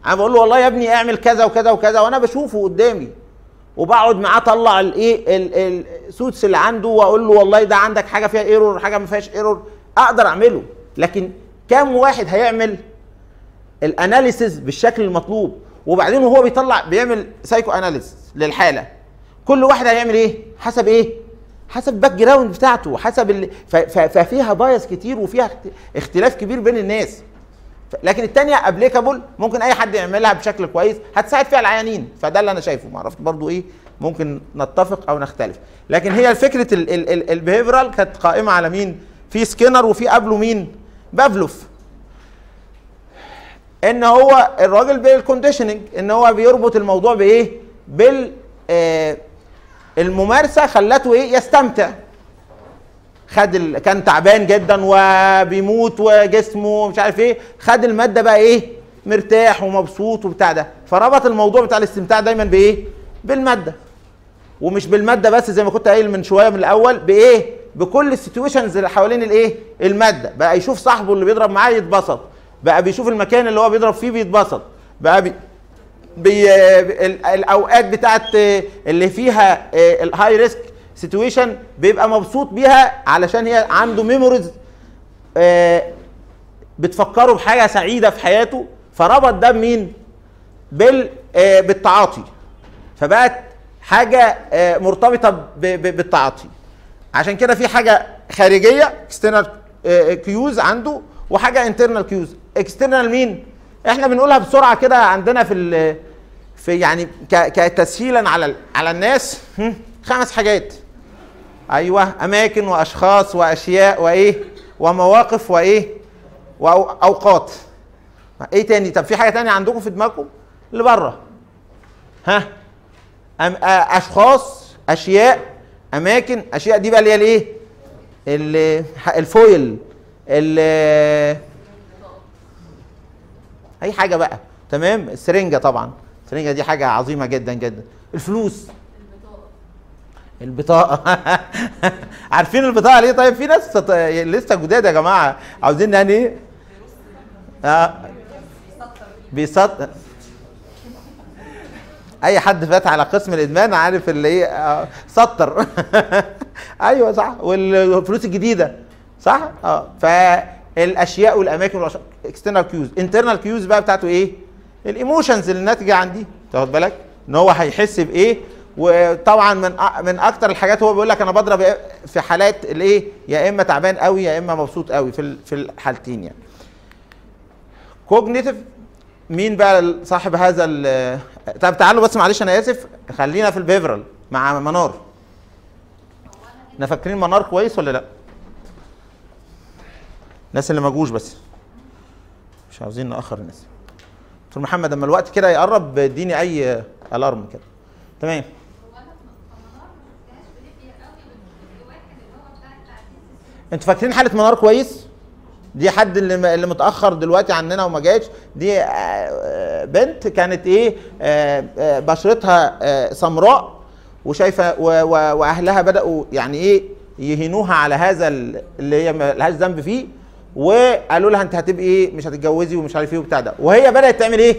أنا بقول له والله يا ابني اعمل كذا وكذا وكذا وأنا بشوفه قدامي. وبقعد معاه اطلع الايه ال- ال thoughts اللي عنده واقول له والله ده عندك حاجة فيها error حاجة ما فيهاش error أقدر اعمله. لكن كام واحد هيعمل ال analysis بالشكل المطلوب؟ وبعدين وهو بيطلع بيعمل psychoanalysis للحالة. كل واحد هيعمل إيه؟ حسب إيه؟ حسب ال background بتاعته حسب. ففيها bias كتير وفيها اخت- اختلاف كبير بين الناس. لكن التانية applicable ممكن أي حد يعملها بشكل كويس هتساعد فيها العيانين. فده اللي أنا شايفه. ما برضو إيه ممكن نتفق أو نختلف. لكن هي فكره ال... ال... ال... ال behavioral كانت قائمة على مين؟ في سكينر وفي قبله مين؟ بافلوف. إن هو الراجل بال conditioning إن هو بيربط الموضوع بإيه؟ بال آه الممارسة خلته إيه؟ يستمتع. خد ال... كان تعبان جدا وبيموت وجسمه مش عارف إيه. خد المادة بقى إيه؟ مرتاح ومبسوط وبتاع ده. فربط الموضوع بتاع الاستمتاع دايما بإيه؟ بالمادة. ومش بالمادة بس زي ما كنت قايل من شوية من الأول بإيه؟ بكل ال situations اللي حوالين الإيه؟ المادة. بقى يشوف صاحبه اللي بيضرب معاه يتبسط. بقى بيشوف المكان اللي هو بيضرب فيه بيتبسط. بقى بي بي ال- الأوقات بتاعت آه، اللي فيها ال high risk situation بيبقى مبسوط بيها علشان هي عنده memories بتفكره بحاجة سعيدة في حياته فربط ده بمين؟ بال آه، بالتعاطي. فبقت حاجة آه، مرتبطة بالتعاطي. عشان كده في حاجة خارجية external cues عنده وحاجة internal cues external مين؟ إحنا بنقولها بسرعة كده عندنا في في يعني كتسهيلا على على الناس. خمس حاجات. أيوه أماكن وأشخاص وأشياء وإيه ومواقف وإيه وأوقات. إيه تاني؟ طب في حاجة تانية عندكم في دماغكم؟ اللي بره. ها؟ أم أشخاص أشياء أماكن أشياء. دي بقى اللي هي الإيه؟ ال- الفويل ال- أي حاجة بقى. تمام؟ السرنجة طبعا. السرنجة دي حاجة عظيمة جدا جدا. الفلوس. البطاقة. عارفين البطاقة ليه؟ طيب في ناس لسه جداد يا جماعة. عاوزين يعني إيه؟ آه. بيسطر أي حد فات على قسم الإدمان عارف اللي إيه؟ آه، سطر. أيوه صح. والفلوس الجديدة. صح؟ آه. فالأشياء والأماكن external cues internal cues بقى بتاعته إيه؟ ال emotions اللي ناتجه عن دي تاخد بالك؟ إن هو هيحس بإيه؟ وطبعا من من أكتر الحاجات هو بيقول لك أنا بضرب إيه في حالات الإيه يا إما تعبان قوي يا إما مبسوط قوي في في الحالتين يعني. cognitive مين بقى صاحب هذا ال طب تعالوا بس معلش أنا آسف خلينا في ال behavioral مع منار. إحنا فاكرين منار كويس ولا لأ؟ الناس اللي ما جوش بس. مش عاوزين نأخر الناس. دكتور محمد أما الوقت كده يقرب اديني أي الارم كده. تمام هو أنا في منار ما شفتهاش بليبيا قوي بس في واحد اللي هو بتاع التعديل أنتوا فاكرين حالة منار كويس؟ دي حد اللي اللي متأخر دلوقتي عننا وما جاش. دي آه، آه، بنت كانت إيه؟ آه، بشرتها سمراء وشايفة وأهلها بدأوا يعني إيه؟ يهينوها على هذا ال- اللي هي ما لهاش ذنب فيه وقالوا لها أنت هتبقي إيه؟ مش هتتجوزي ومش عارف إيه وبتاع ده. وهي بدأت تعمل إيه؟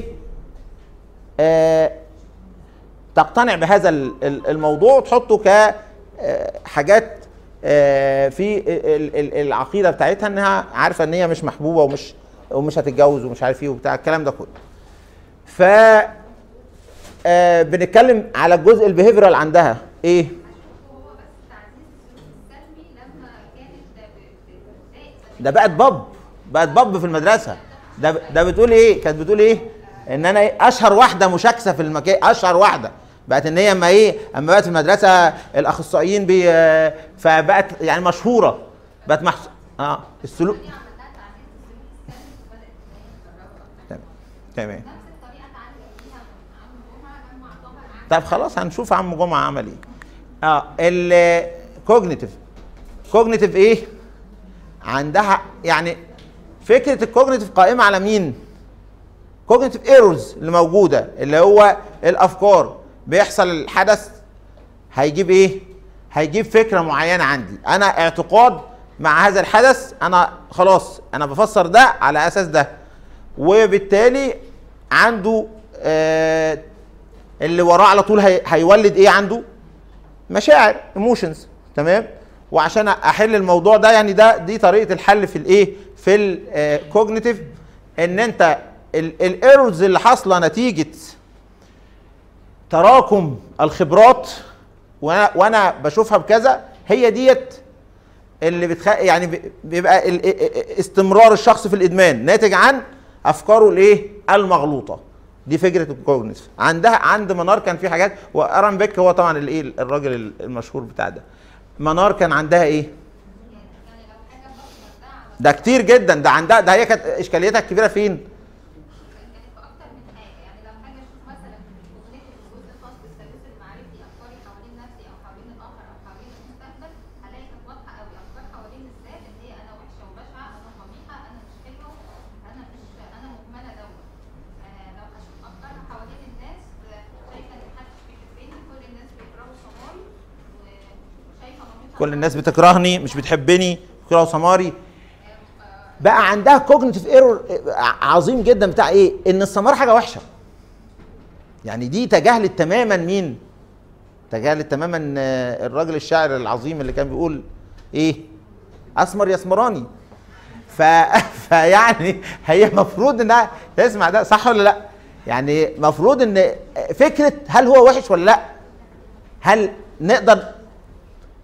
آه، تقتنع بهذا ال- ال- الموضوع وتحطه كحاجات في ال- ال- العقيدة بتاعتها إنها عارفة إن هي مش محبوبة ومش ومش هتتجوز ومش عارف إيه وبتاع الكلام ده كله. ف آه، بنتكلم على الجزء البيهيفيرال عندها إيه؟ ده بقت باب بقت باب في المدرسة ده ده بتقول إيه كانت بتقول إيه إن أنا إيه؟ أشهر واحدة مشاكسة في المكان أشهر واحدة بقت إن هي أما إيه؟ أما بقت في المدرسة الأخصائيين بي فبقت يعني مشهورة. بقت محس... آه السلوك تمام. طب خلاص هنشوف عم جمعة عمل إيه آه ال cognitive cognitive إيه؟ عندها يعني فكرة ال cognitive قائمة على مين؟ cognitive errors اللي موجودة اللي هو الأفكار. بيحصل الحدث هيجيب إيه؟ هيجيب فكرة معينة عندي. أنا اعتقاد مع هذا الحدث أنا خلاص أنا بفسر ده على أساس ده. وبالتالي عنده آه اللي وراه على طول هي هيولد إيه عنده؟ مشاعر emotions تمام؟ وعشان أحل الموضوع ده يعني ده دي طريقة الحل في الإيه؟ في ال cognitive إن أنت ال errors اللي حاصلة نتيجة تراكم الخبرات وأنا بشوفها بكذا هي ديت اللي بتخ... يعني بيبقى استمرار الشخص في الإدمان ناتج عن أفكاره الايه المغلوطة. دي فكرة ال cognitive. عندها عند منار كان في حاجات وآرون بيك هو طبعا الايه الراجل المشهور بتاع ده. منار كان عندها إيه؟ ده كتير جدا ده عندها ده هي كانت إشكاليتها الكبيرة فين كانت في أكتر من حاجة يعني لو حاجة أشوف مثلا cognitive الجزء الخاص بالثالوث المعرفي افكاري حوالين نفسي أو حوالين الآخر أو حوالين المستقبل هلاقي كانت واضحه قوي افكار حوالين الذات ان هي أنا وحشه وبشعه أنا قبيحه أنا مش حلوة أنا مش أنا مهمله دوت آه لو هشوف افكارها حوالين الناس آه، شايفه ان محدش بيحبني كل الناس بيكرهوا سماري وشايفه مامتها كل الناس بتكرهني مش بتحبني بيكرهوا سماري. بقى عندها cognitive error عظيم جدا بتاع إيه؟ إن السمار حاجة وحشة. يعني دي تجاهلت تماما مين؟ تجاهلت تماما آه، الراجل الشاعر العظيم اللي كان بيقول إيه؟ أسمر يسمراني. ف... فيعني هي المفروض إنها تسمع ده صح ولا لأ؟ يعني المفروض إن فكرة هل هو وحش ولا لأ؟ هل نقدر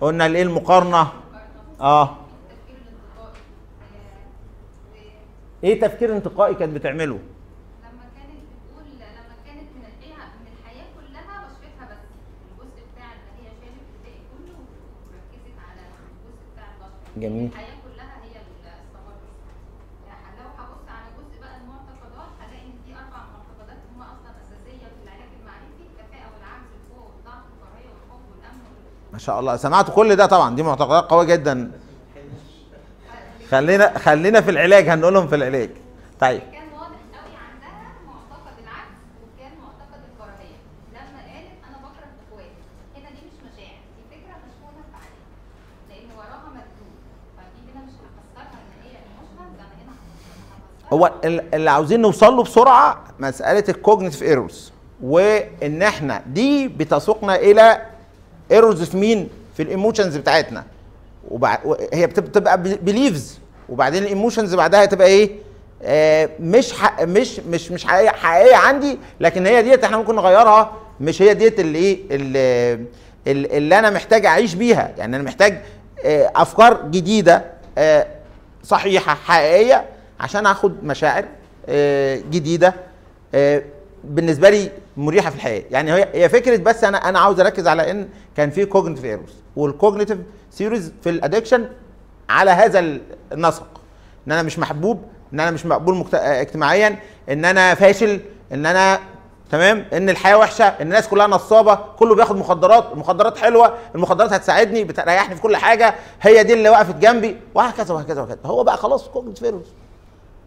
قلنا الايه المقارنه آه. إيه تفكير انتقائي كانت بتعمله؟ لما كانت بتقول لما كانت من الحياة من الحياة كلها بشرتها بس. الجزء بتاع اللي هي شالت الباقي كله وركزت على الجزء بتاع البشرة جميل كلها هي الثمار بس يعني لو هبص على جزء بقى المعتقدات هلاقي ان في أربع معتقدات هم أصلا اساسية في العلاج المعرفي الكفاءة والعجز القوة والضعف والكراهية والحب والامن وال- ما شاء الله. سمعت كل ده طبعا دي معتقدات قوية جدا. خلينا خلينا في العلاج هنقولهم في العلاج. طيب. كان واضح قوي عندها معتقد العكس وكان معتقد الكراهيه لما قالت أنا بكره اخواتي هنا دي مش مشاعر دي فكرة عقلي لأن وراها مجنون فدي هنا مش هفسرها إن هي emotional ده أنا هنا هفسرها هو ال- اللي عاوزين نوصل له بسرعة مسألة ال cognitive errors وإن إحنا دي بتسوقنا إلى errors في مين؟ في ال emotions بتاعتنا. وبع... هي بتب- بتبقى beliefs وبعدين ال emotions بعدها تبقى إيه؟ آه مش ح... مش مش مش حقيقية حقيقية عندي لكن هي ديت إحنا ممكن نغيرها. مش هي ديت اللي إيه؟ اللي, اللي أنا محتاج أعيش بيها. يعني أنا محتاج آه أفكار جديدة آه صحيحة حقيقية عشان أخد مشاعر جديدة بالنسبة لي مريحة في الحياة. يعني هي هي فكرة بس أنا أنا عاوز أركز على إن كان في cognitive errors وال cognitive theories في ال addiction على هذا النسق. إن أنا مش محبوب إن أنا مش مقبول. آه، اجتماعيا إن أنا فاشل إن أنا تمام؟ إن الحياة وحشة إن الناس كلها نصابة كله بياخد مخدرات المخدرات حلوة المخدرات هتساعدني بتريحني في كل حاجة هي دي اللي وقفت جنبي وهكذا وهكذا وهكذا. هو بقى خلاص cognitive errors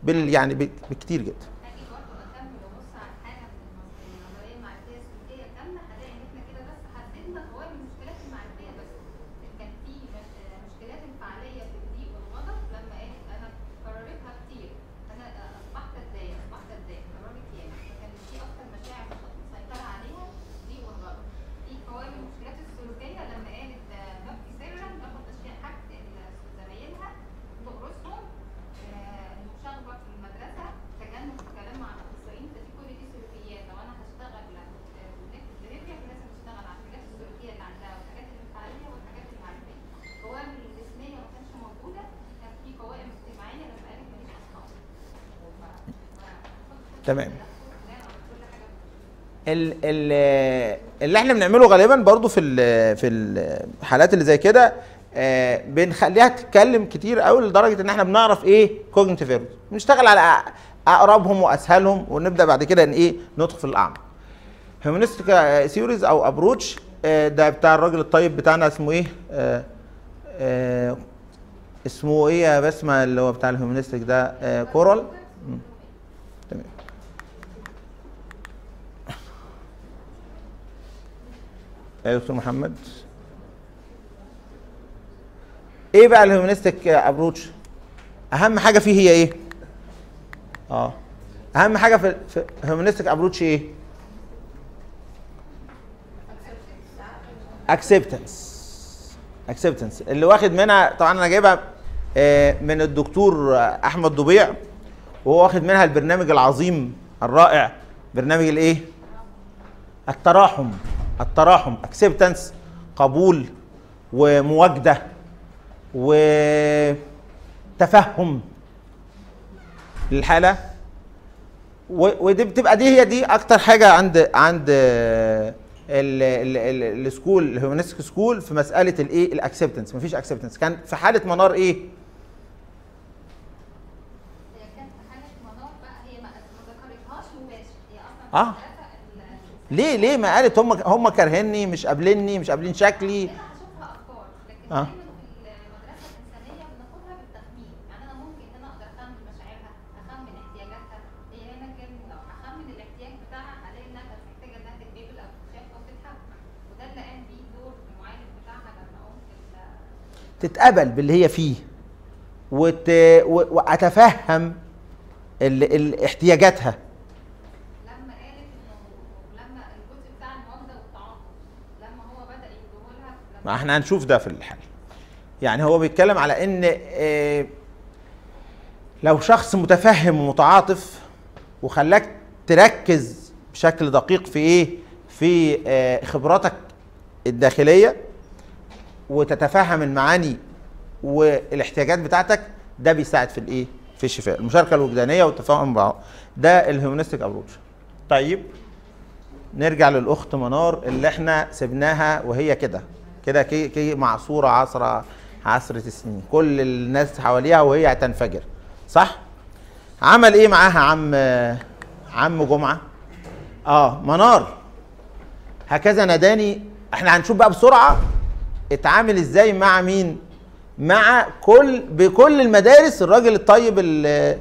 بال يعني بكتير جدا هاجي برضه اكمل وابص على حاجة من المص- من النظريه المعرفيه السلوكيه كامله هلاقي ان إحنا كده بس حددنا قوائم المشكلات المعرفيه بس كان في مش- آه، مشكلات انفعاليه في الضيق والغضب لما قالت أنا كررتها كتير أنا آه، اصبحت اتضايق اصبحت اتضايق كررت ياما فكانت في أكتر مشاعر مش مسيطره عليها الضيق والغضب في قوائم المشكلات السلوكيه لما قالت آه، ببكي سرا باخد اشياء حق ال- زمايلها تقرصهم آه، المشاغبه في المدرسة تجنب الكلام مع الاخصائيين فدي كل دي سلوكيات لو أنا هشتغل بيهيفير لازم اشتغل على الحاجات السلوكيه اللي عندها والحاجات الانفعاليه والحاجات المعرفيه القوائم الجسميه ما كانش موجوده كان في قوائم اجتماعيه لما قالت ماليش اصحاب تمام. ال ال اللي إحنا بنعمله غالبا برضو في في الحالات اللي زي كده آه، بنخليها تتكلم كتير قوي لدرجة إن إحنا بنعرف إيه؟ cognitive errors بنشتغل على أقربهم وأسهلهم ونبدأ بعد كده إن إيه؟ ندخل في الاعمق humanistic theories أو approach ده بتاع الراجل الطيب بتاعنا اسمه إيه؟ آه، آه، اسمه إيه يا بسمة اللي هو بتاع ال humanistic ده؟ آه، كارل مم. تمام يا دكتور محمد. إيه بقى ال humanistic approach؟ أهم حاجة فيه هي إيه؟ آه. أهم حاجة في ال humanistic approach إيه؟ acceptance acceptance اللي واخد منها طبعا أنا جايبها آه، من الدكتور أحمد ضبيع وهو واخد منها البرنامج العظيم الرائع برنامج الإيه؟ التراحم. التراحم acceptance قبول ومواجدة وتفهم للحاله ودي بتبقى دي هي دي أكتر حاجة عند عند آه، ال- ال- ال- ال school ال humanistic school في مسألة الايه ال acceptance مفيش acceptance كان في حالة منار إيه؟ هي ليه ليه ما قالت هم هم كارهيني مش قابليني مش قابلين شكلي؟ هنا هشوفها أفكار لكن آه. دايما في المدرسة الإنسانية بناخدها ما إحنا هنشوف ده في الحل. يعني هو بيتكلم على إن آه، لو شخص متفهم ومتعاطف وخلاك تركز بشكل دقيق في إيه؟ في آه، خبراتك الداخلية وتتفهم المعاني والاحتياجات بتاعتك ده بيساعد في الإيه؟ في الشفاء. المشاركة الوجدانية والتفاهم مع ده الهيومنستيك أبروتش. طيب نرجع للأخت منار اللي إحنا سبناها وهي كده. كده كي, كي معصورة عصرة عصرة السنين. كل الناس حواليها وهي هتنفجر. صح؟ عمل إيه معاها عم عم جمعة؟ آه منار. هكذا ناداني. إحنا هنشوف بقى بسرعة اتعامل إزاي مع مين؟ مع كل بكل المدارس الراجل الطيب اللي,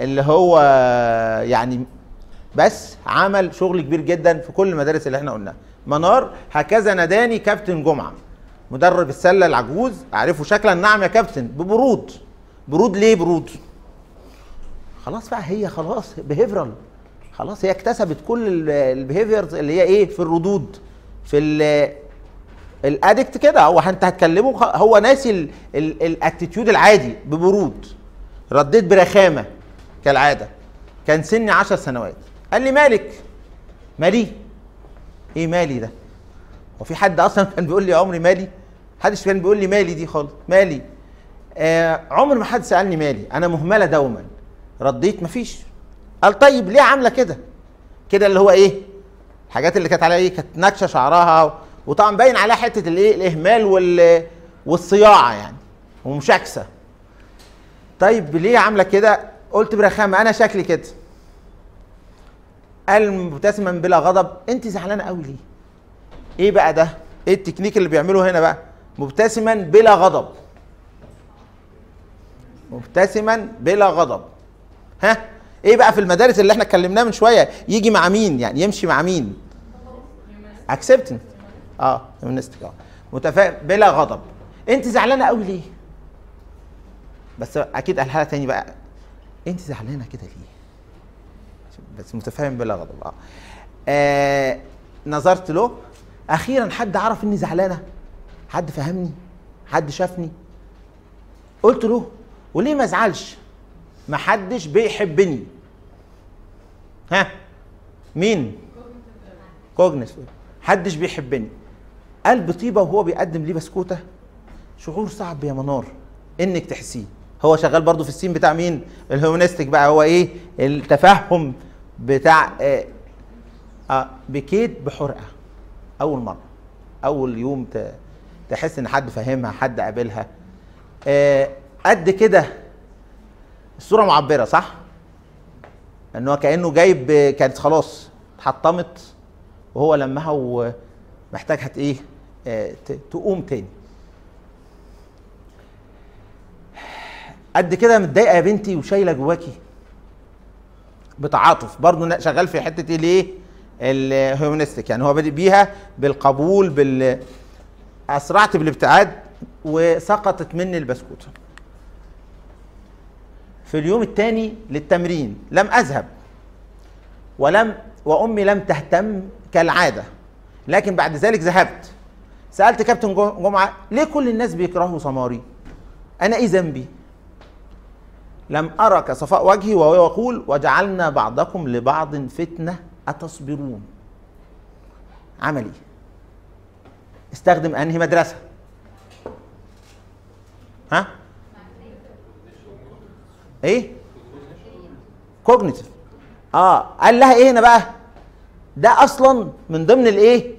اللي هو يعني بس عمل شغل كبير جدا في كل المدارس اللي إحنا قلناها. منار هكذا ناداني كابتن جمعة. مدرب السلة العجوز اعرفه شكلا نعم يا كابتن ببرود. برود ليه برود؟ خلاص بقى هي خلاص behavioral خلاص هي اكتسبت كل ال behaviors اللي هي إيه في الردود في ال- ال addict كده. هو انت هتكلمه هو ناسي ال attitude العادي ببرود. رديت برخامة كالعادة. كان سني عشر سنوات. قال لي مالك؟ مالي إيه مالي ده؟ هو في حد أصلا كان بيقول لي عمري مالي؟ محدش كان بيقول لي مالي دي خالص مالي. آه عمر ما حد سألني مالي أنا مهملة دوما. رديت مفيش. قال طيب ليه عاملة كده؟ كده اللي هو إيه؟ الحاجات اللي كانت عليها إيه؟ كانت نكشة شعرها وطبعا باين عليها حتة الايه الإهمال وال والصياعة يعني ومشاكسة. طيب ليه عاملة كده؟ قلت برخامة أنا شكلي كده. قال مبتسما بلا غضب. انت زعلانة قوي ليه؟ إيه بقى ده؟ إيه التكنيك اللي بيعمله هنا بقى؟ مبتسما بلا غضب. مبتسما بلا غضب. ها؟ إيه بقى في المدارس اللي إحنا اتكلمناه من شوية؟ يجي مع مين يعني؟ يمشي مع مين؟ accepting آه humanistic آه. متفاهم بلا غضب. انت زعلانة قوي ليه؟ بس أكيد قالها لها تاني بقى. انت زعلانة كده ليه؟ بس متفاهم بلا غضب. آه, آه نظرت له. أخيرا حد عرف إني زعلانة. حد فهمني. حد شافني. قلت له وليه ما ازعلش ما حدش بيحبني. ها؟ مين؟ كوجنس حدش بيحبني. قال بطيبه وهو بيقدم لي بسكوتة. شعور صعب يا منار. إنك تحسيه. هو شغال برضو في ال scene بتاع مين؟ ال humanistic بقى. هو إيه؟ التفهم بتاع آه آه بكيت بحرقة. أول مرة. أول يوم تحس إن حد فاهمها حد قابلها. آه قد كده الصورة معبرة صح؟ إن هو كأنه جايب كانت خلاص اتحطمت وهو لمها ومحتاجها إيه؟ آه، تقوم تاني. قد كده متضايقة يا بنتي وشايلة جواكي. بتعاطف. برضه شغال في حتة إيه الهيومنستيك. يعني هو بادئ بيها بالقبول بال أسرعت بالابتعاد وسقطت مني البسكوته في اليوم الثاني للتمرين لم أذهب ولم وأمي لم تهتم كالعادة. لكن بعد ذلك ذهبت. سألت كابتن جمعة ليه كل الناس بيكرهوا سماري؟ أنا إيه ذنبي؟ لم أرى كصفاء وجهي وهو يقول وجعلنا بعضكم لبعض فتنة أتصبرون. عملي. استخدم أنهي مدرسة؟ ها؟ إيه؟ كوجنيتيف آه. قال لها إيه هنا بقى؟ ده أصلا من ضمن الإيه؟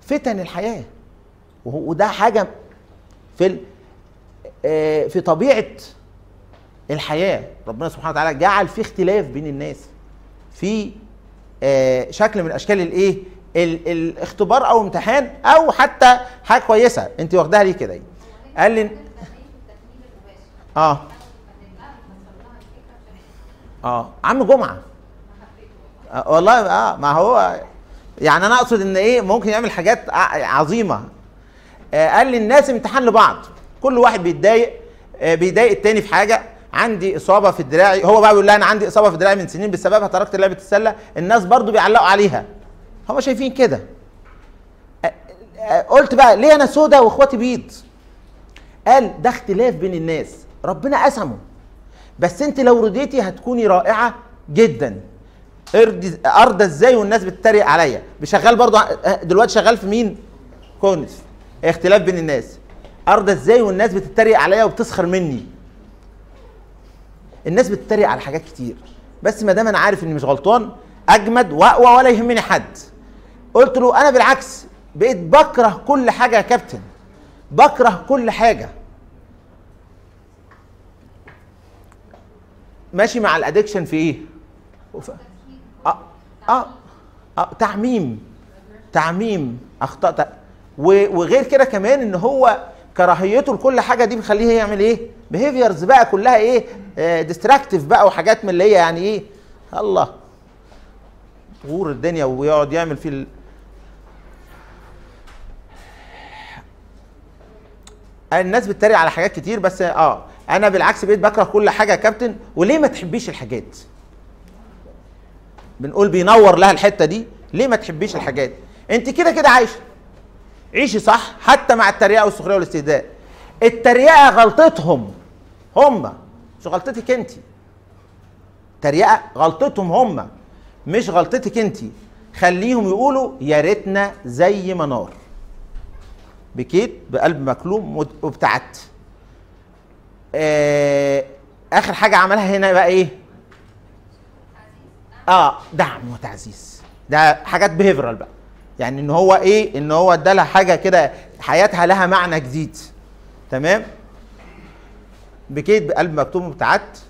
فتن الحياة. وده حاجة في آه، في طبيعة الحياة. ربنا سبحانه وتعالى جعل في اختلاف بين الناس في آه، شكل من أشكال الإيه؟ ال- الاختبار أو امتحان أو حتى حاجة كويسة. أنت واخداها ليه كده؟ قال لي آه. آه. عم جمعة. آه والله آه ما هو يعني أنا أقصد إن إيه؟ ممكن يعمل حاجات عظيمة. آه قال لي الناس امتحان لبعض. كل واحد بيتضايق آه بيضايق التاني في حاجة. عندي إصابة في دراعي هو بقى بيقول لها أنا عندي إصابة في دراعي من سنين بسببها تركت لعبة السلة الناس برضو بيعلقوا عليها. هم شايفين كده. قلت بقى ليه أنا سودا وإخواتي بيض؟ قال ده اختلاف بين الناس. ربنا قسمه. بس أنت لو رضيتي هتكوني رائعة جدا. ارضي ارضى إزاي والناس بتتريق عليا؟ شغال برضو دلوقتي شغال في مين؟ كونس اختلاف بين الناس. ارضى إزاي والناس بتتريق عليا وبتسخر مني؟ الناس بتتريق على حاجات كتير. بس ما دام أنا عارف إني مش غلطان أجمد وأقوى ولا يهمني حد. قلت له أنا بالعكس بقيت بكره كل حاجة يا كابتن. بكره كل حاجة. ماشي مع الادكشن في إيه؟ آه آه, آه تعميم. تعميم. اخطاء وغير كده كمان إن هو كراهيته لكل حاجة دي بيخليه يعمل إيه؟ behaviors بقى كلها إيه؟ destructive بقى وحاجات من اللي هي يعني إيه؟ الله. غور الدنيا ويقعد يعمل في ال... الناس بتتريق على حاجات كتير بس آه أنا بالعكس بقيت بكره كل حاجة يا كابتن. وليه ما تحبيش الحاجات؟ بنقول بينور لها الحتة دي. ليه ما تحبيش الحاجات؟ أنت كده كده عايشة. عيشي صح؟ حتى مع التريقة والسخرية والاستهزاء التريقة غلطتهم هم. مش غلطتك انت؟ تريقة غلطتهم هم مش غلطتك انت. خليهم يقولوا يا ريتنا زي منار بكيت؟ بقلب مكلوم وابتعدت. آه آخر حاجة عملها هنا بقى إيه؟ آه دعم وتعزيز. ده حاجات بيهيفرال بقى. يعني إن هو إيه؟ إن هو ادالها حاجة كده حياتها لها معنى جديد. تمام؟ بكيت بقلب مكتوم وابتعدت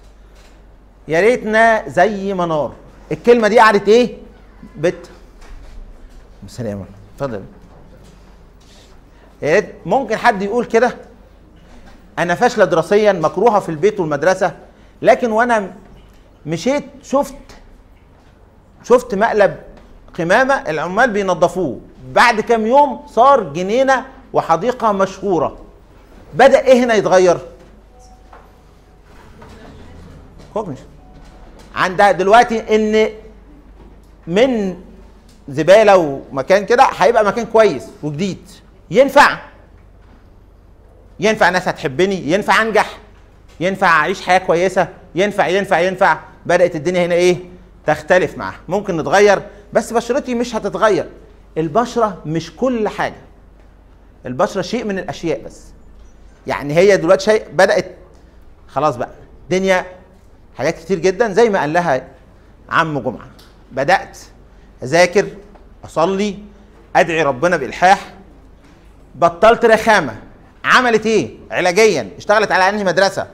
يا ريتنا زي منار. الكلمة دي قعدت إيه؟ بت. سلام اتفضل. يا ريت ممكن حد يقول كده؟ أنا فاشلة دراسيا مكروهة في البيت والمدرسة. لكن وأنا مشيت شفت شفت مقلب قمامة العمال بينظفوه. بعد كام يوم صار جنينة وحديقة مشهورة. بدأ إيه هنا يتغير؟ عندها دلوقتي إن من زبالة ومكان كده هيبقى مكان كويس وجديد. ينفع. ينفع ناس هتحبني ينفع أنجح ينفع أعيش حياة كويسة ينفع ينفع ينفع. بدأت الدنيا هنا إيه؟ تختلف معاها. ممكن نتغير بس بشرتي مش هتتغير. البشرة مش كل حاجة. البشرة شيء من الأشياء بس. يعني هي دلوقتي شيء بدأت خلاص بقى دنيا حاجات كتير جدا زي ما قال لها عم جمعة. بدأت أذاكر أصلي أدعي ربنا بإلحاح. بطلت رخامة. عملت إيه؟ علاجيا. اشتغلت على أنهي مدرسة؟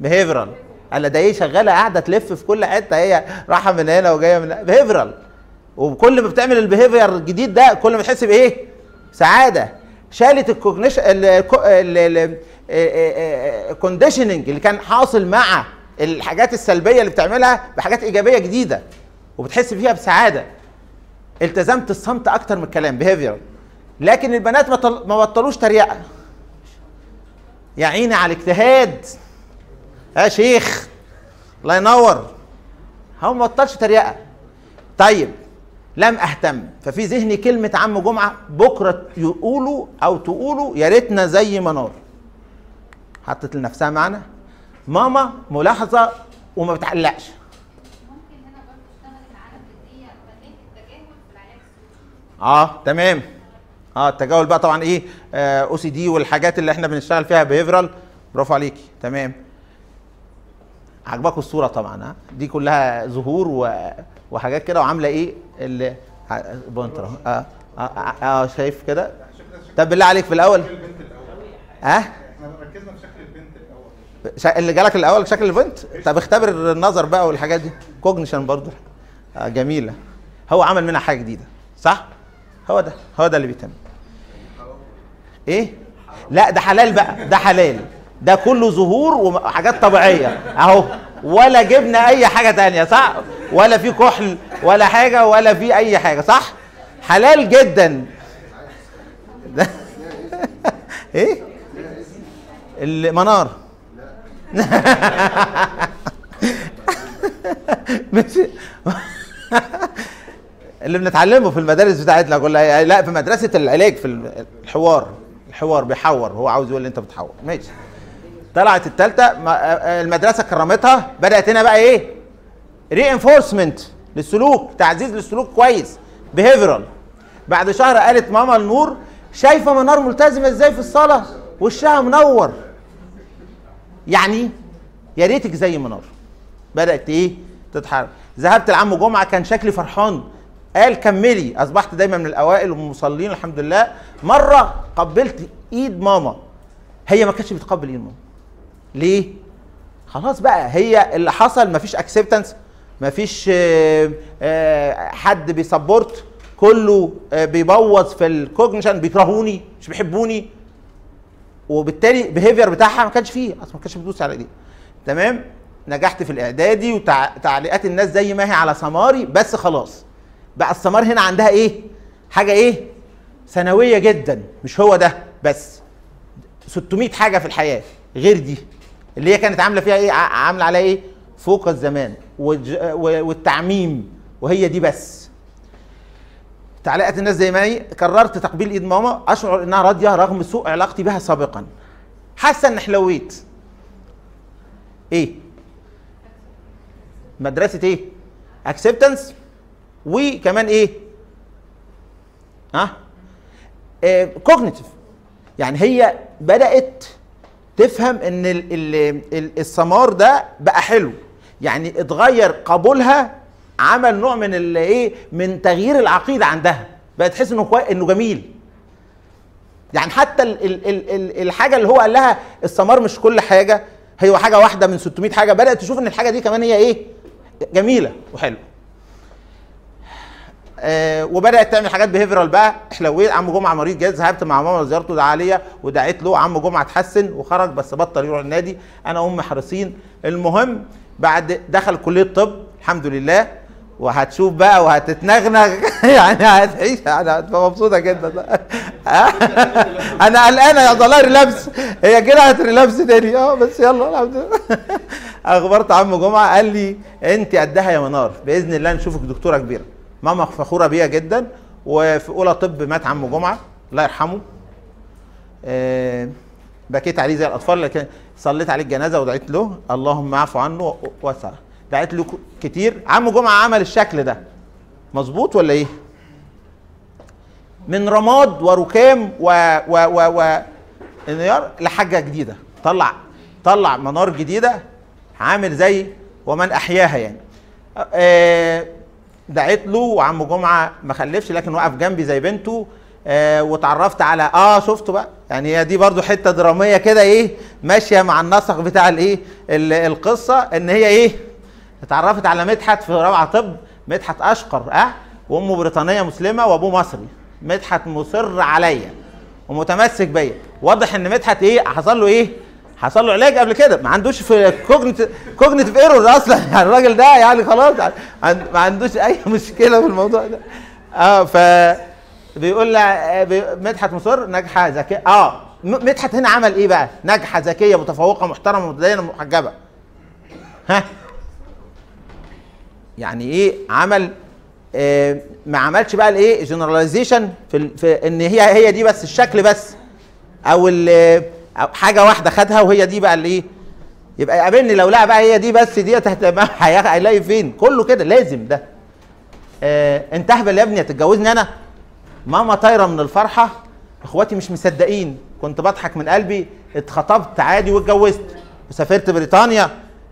behavioral قال ده إيه شغالة قاعدة تلف في كل حتة هي رايحة من هنا وجاية من behavioral وكل ما بتعمل ال behavior الجديد ده كل ما تحس بإيه؟ سعادة. شالت ال cognition ال conditioning اللي كان حاصل مع الحاجات السلبية اللي بتعملها بحاجات إيجابية جديدة وبتحس فيها بسعادة. التزمت الصمت أكتر من الكلام بيهيفير لكن البنات ما بطلوش تريقة. يا عيني على الاجتهاد. يا شيخ الله ينور. هو ما بطلش تريقة. طيب لم أهتم. ففي ذهني كلمة عم جمعة بكرة يقولوا أو تقولوا يا ريتنا زي منار حطت لنفسها معنى. ماما ملاحظة وما بتعلقش. آه تمام. آه التجاهل بقى طبعا إيه؟ OCD والحاجات اللي إحنا بنشتغل فيها behavioral برافو عليكي. تمام. عجبكم الصورة طبعا ها؟ دي كلها ظهور و... وحاجات كده وعاملة إيه؟ ال pointer أهو. آه آه, آه, آه شايف كده؟ طب بالله عليك في الأول؟ ها؟ إحنا في شكل البنت الأول. اللي جالك الأول شكل البنت؟ طب اختبر النظر بقى والحاجات دي. كوجنيشن برضو. آه جميلة. هو عمل منها حاجة جديدة صح؟ هو ده هو ده اللي بيتم. إيه؟ لا ده حلال بقى ده حلال. ده كله ظهور وحاجات طبيعية. أهو. ولا جبنا أي حاجة تانية صح؟ ولا في كحل ولا حاجة ولا في أي حاجة صح؟ حلال جدا. ده إيه؟ المنار. مش اللي بنتعلمه في المدارس بتاعتنا كلها. لا في مدرسة العلاج في الحوار. الحوار بيحور. هو عاوز يقول أنت بتحور. ماشي. طلعت الثالثه المدرسة كرمتها بدأت هنا بقى إيه؟ reinforcement للسلوك تعزيز للسلوك كويس behavioral بعد شهر قالت ماما النور شايفة منار ملتزمة إزاي في الصلاة؟ وشها منور. يعني يا ريتك زي منار. بدأت إيه؟ تتحرك. ذهبت لعم جمعة كان شكلي فرحان. قال كملي. أصبحت دايما من الأوائل والمصلين الحمد لله. مرة قبلت إيد ماما. هي ما كانتش بتقبل إيد ماما. ليه؟ خلاص بقى هي اللي حصل مفيش acceptance مفيش آه، آه، حد بي support كله آه، بيبوظ في ال cognition بيكرهوني مش بيحبوني. وبالتالي ال behavior بتاعها ما كانش فيه أصلا ما كانش بتدوس على دي. تمام؟ نجحت في الإعدادي وتعليقات الناس زي ما هي على سماري بس خلاص. بقى السمار هنا عندها إيه؟ حاجة إيه؟ ثانويه جدا مش هو ده بس. 600 حاجة في الحياة غير دي. اللي هي كانت عاملة فيها إيه؟ عاملة عليها إيه؟ فوق الزمان والتعميم وهي دي بس. تعليقات الناس زي ما هي قررت تقبيل إيد ماما أشعر إنها راضية رغم سوء علاقتي بها سابقا. حاسة ان حلويت. إيه؟ مدرسة إيه؟ اكسبتنس وكمان إيه؟ ها؟ كوجنيتيف يعني هي بدأت تفهم إن ال ال ال السمار ده بقى حلو. يعني اتغير قبولها عمل نوع من الايه من تغيير العقيدة عندها. بقت تحس إنه كوي... إنه جميل. يعني حتى ال ال ال ال الحاجة اللي هو قال لها السمار مش كل حاجة هي حاجة واحدة من 600 حاجة بدأت تشوف إن الحاجة دي كمان هي إيه جميلة وحلوة. آه وبدأت تعمل حاجات behavioral بقى. احلويت عم جمعة مريض جاي ذهبت مع ماما زيارته عليا ودعيت له. عم جمعة اتحسن وخرج بس بطل يروح النادي. أنا ام حريصين. المهم بعد دخل كلية طب الحمد لله. وهتشوف بقى وهتتنغنغ. يعني هتعيش. يعني هتبقى مبسوطة جدا. أنا قلقانه يا ضلال relapse. هي كده هت relapse تاني. آه بس يلا الحمد لله. أخبرت عم جمعة قال لي انت قدها يا منار. بإذن الله نشوفك دكتورة كبيرة. ماما فخورة بيا جدا وفي أولى طب مات عم جمعة الله يرحمه. آه، بكيت عليه زي الأطفال لكن صليت عليه الجنازة ودعيت له اللهم اعفو عنه وسع دعيت له كتير. عم جمعة عمل الشكل ده. مظبوط ولا إيه؟ من رماد وركام و و و و انهيار لحاجة جديدة. طلع طلع منار جديدة عامل زي ومن أحياها يعني. آه، دعيت له وعم جمعة ما خلفش لكن وقف جنبي زي بنته آه واتعرفت على آه شفتوا بقى. يعني هي دي برضو حتة درامية كده إيه ماشية مع النسق بتاع الإيه ال- القصة إن هي إيه اتعرفت على مدحت في رابعه طب مدحت أشقر آه وأمه بريطانية مسلمة وأبوه مصري. مدحت مصر عليا ومتمسك بيا. واضح إن مدحت إيه حصل له إيه حصل له علاج قبل كده. ما عندوش في cognitive error أصلا. يعني الراجل ده يعني خلاص. ما عندوش أي مشكلة في الموضوع ده. آه ف بيقول بي- مدحت مصر ناجحة ذكية. آه مدحت هنا عمل إيه بقى؟ ناجحة ذكية متفوقة محترمة متدينه محجبة. ها؟ يعني إيه؟ عمل آه ما عملش بقى الإيه؟ جنراليزيشن في, في إن هي هي دي بس الشكل بس. أو حاجة واحدة خدها وهي دي بقى اللي إيه؟ يبقى يقابلني. لو لقى بقى هي دي بس ديت هتبقى هيلاقي فين؟ كله كده لازم ده. آه انت اهبل يا ابني هتتجوزني أنا؟ ماما طايرة من الفرحة. إخواتي مش مصدقين. كنت بضحك من قلبي. اتخطبت عادي واتجوزت. وسافرت بريطانيا.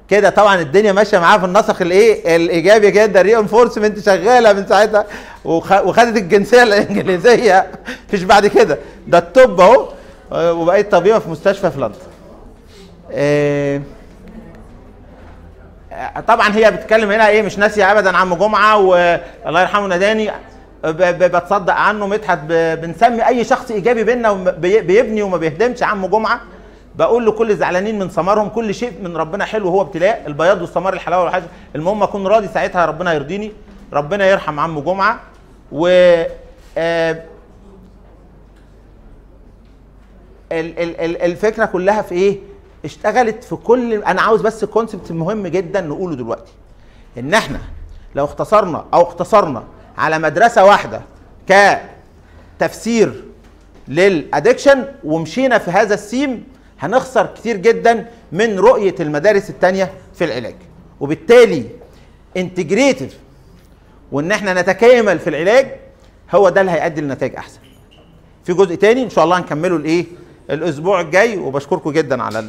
كده طبعا الدنيا ماشية معاه في النسق الإيه؟ الإيجابي جدا ري انفورسمنت شغالة من ساعتها. وخ- وخدت الجنسية الإنجليزية. مفيش بعد كده. ده الطب أهو. وبقيت طبيبة في مستشفى في لندن. آه، آه، طبعا هي بتتكلم هنا إيه مش ناسية ابدا عم جمعة والله يرحمه ناداني. ب- ب- بتصدق عنه مدحت بنسمي أي شخص إيجابي بينا بيبني وما بيهدمش عم جمعة. بقول لكل الزعلانين من ثمارهم كل شيء من ربنا حلو هو ابتلاء البياض والثمار الحلاوة والحاجة المهم أكون راضي ساعتها ربنا يرضيني ربنا يرحم عم جمعة. و آه، ال- ال- ال- الفكرة كلها في إيه؟ اشتغلت في كل أنا عاوز بس كونسبت مهم جدا نقوله دلوقتي. إن إحنا لو اختصرنا أو اختصرنا على مدرسة واحدة كتفسير لل addiction ومشينا في هذا السيم هنخسر كتير جدا من رؤية المدارس التانية في العلاج. وبالتالي integrated وإن إحنا نتكامل في العلاج هو ده اللي هيؤدي لنتائج أحسن. في جزء تاني إن شاء الله هنكمله الايه الأسبوع الجاي وبشكركم جدا على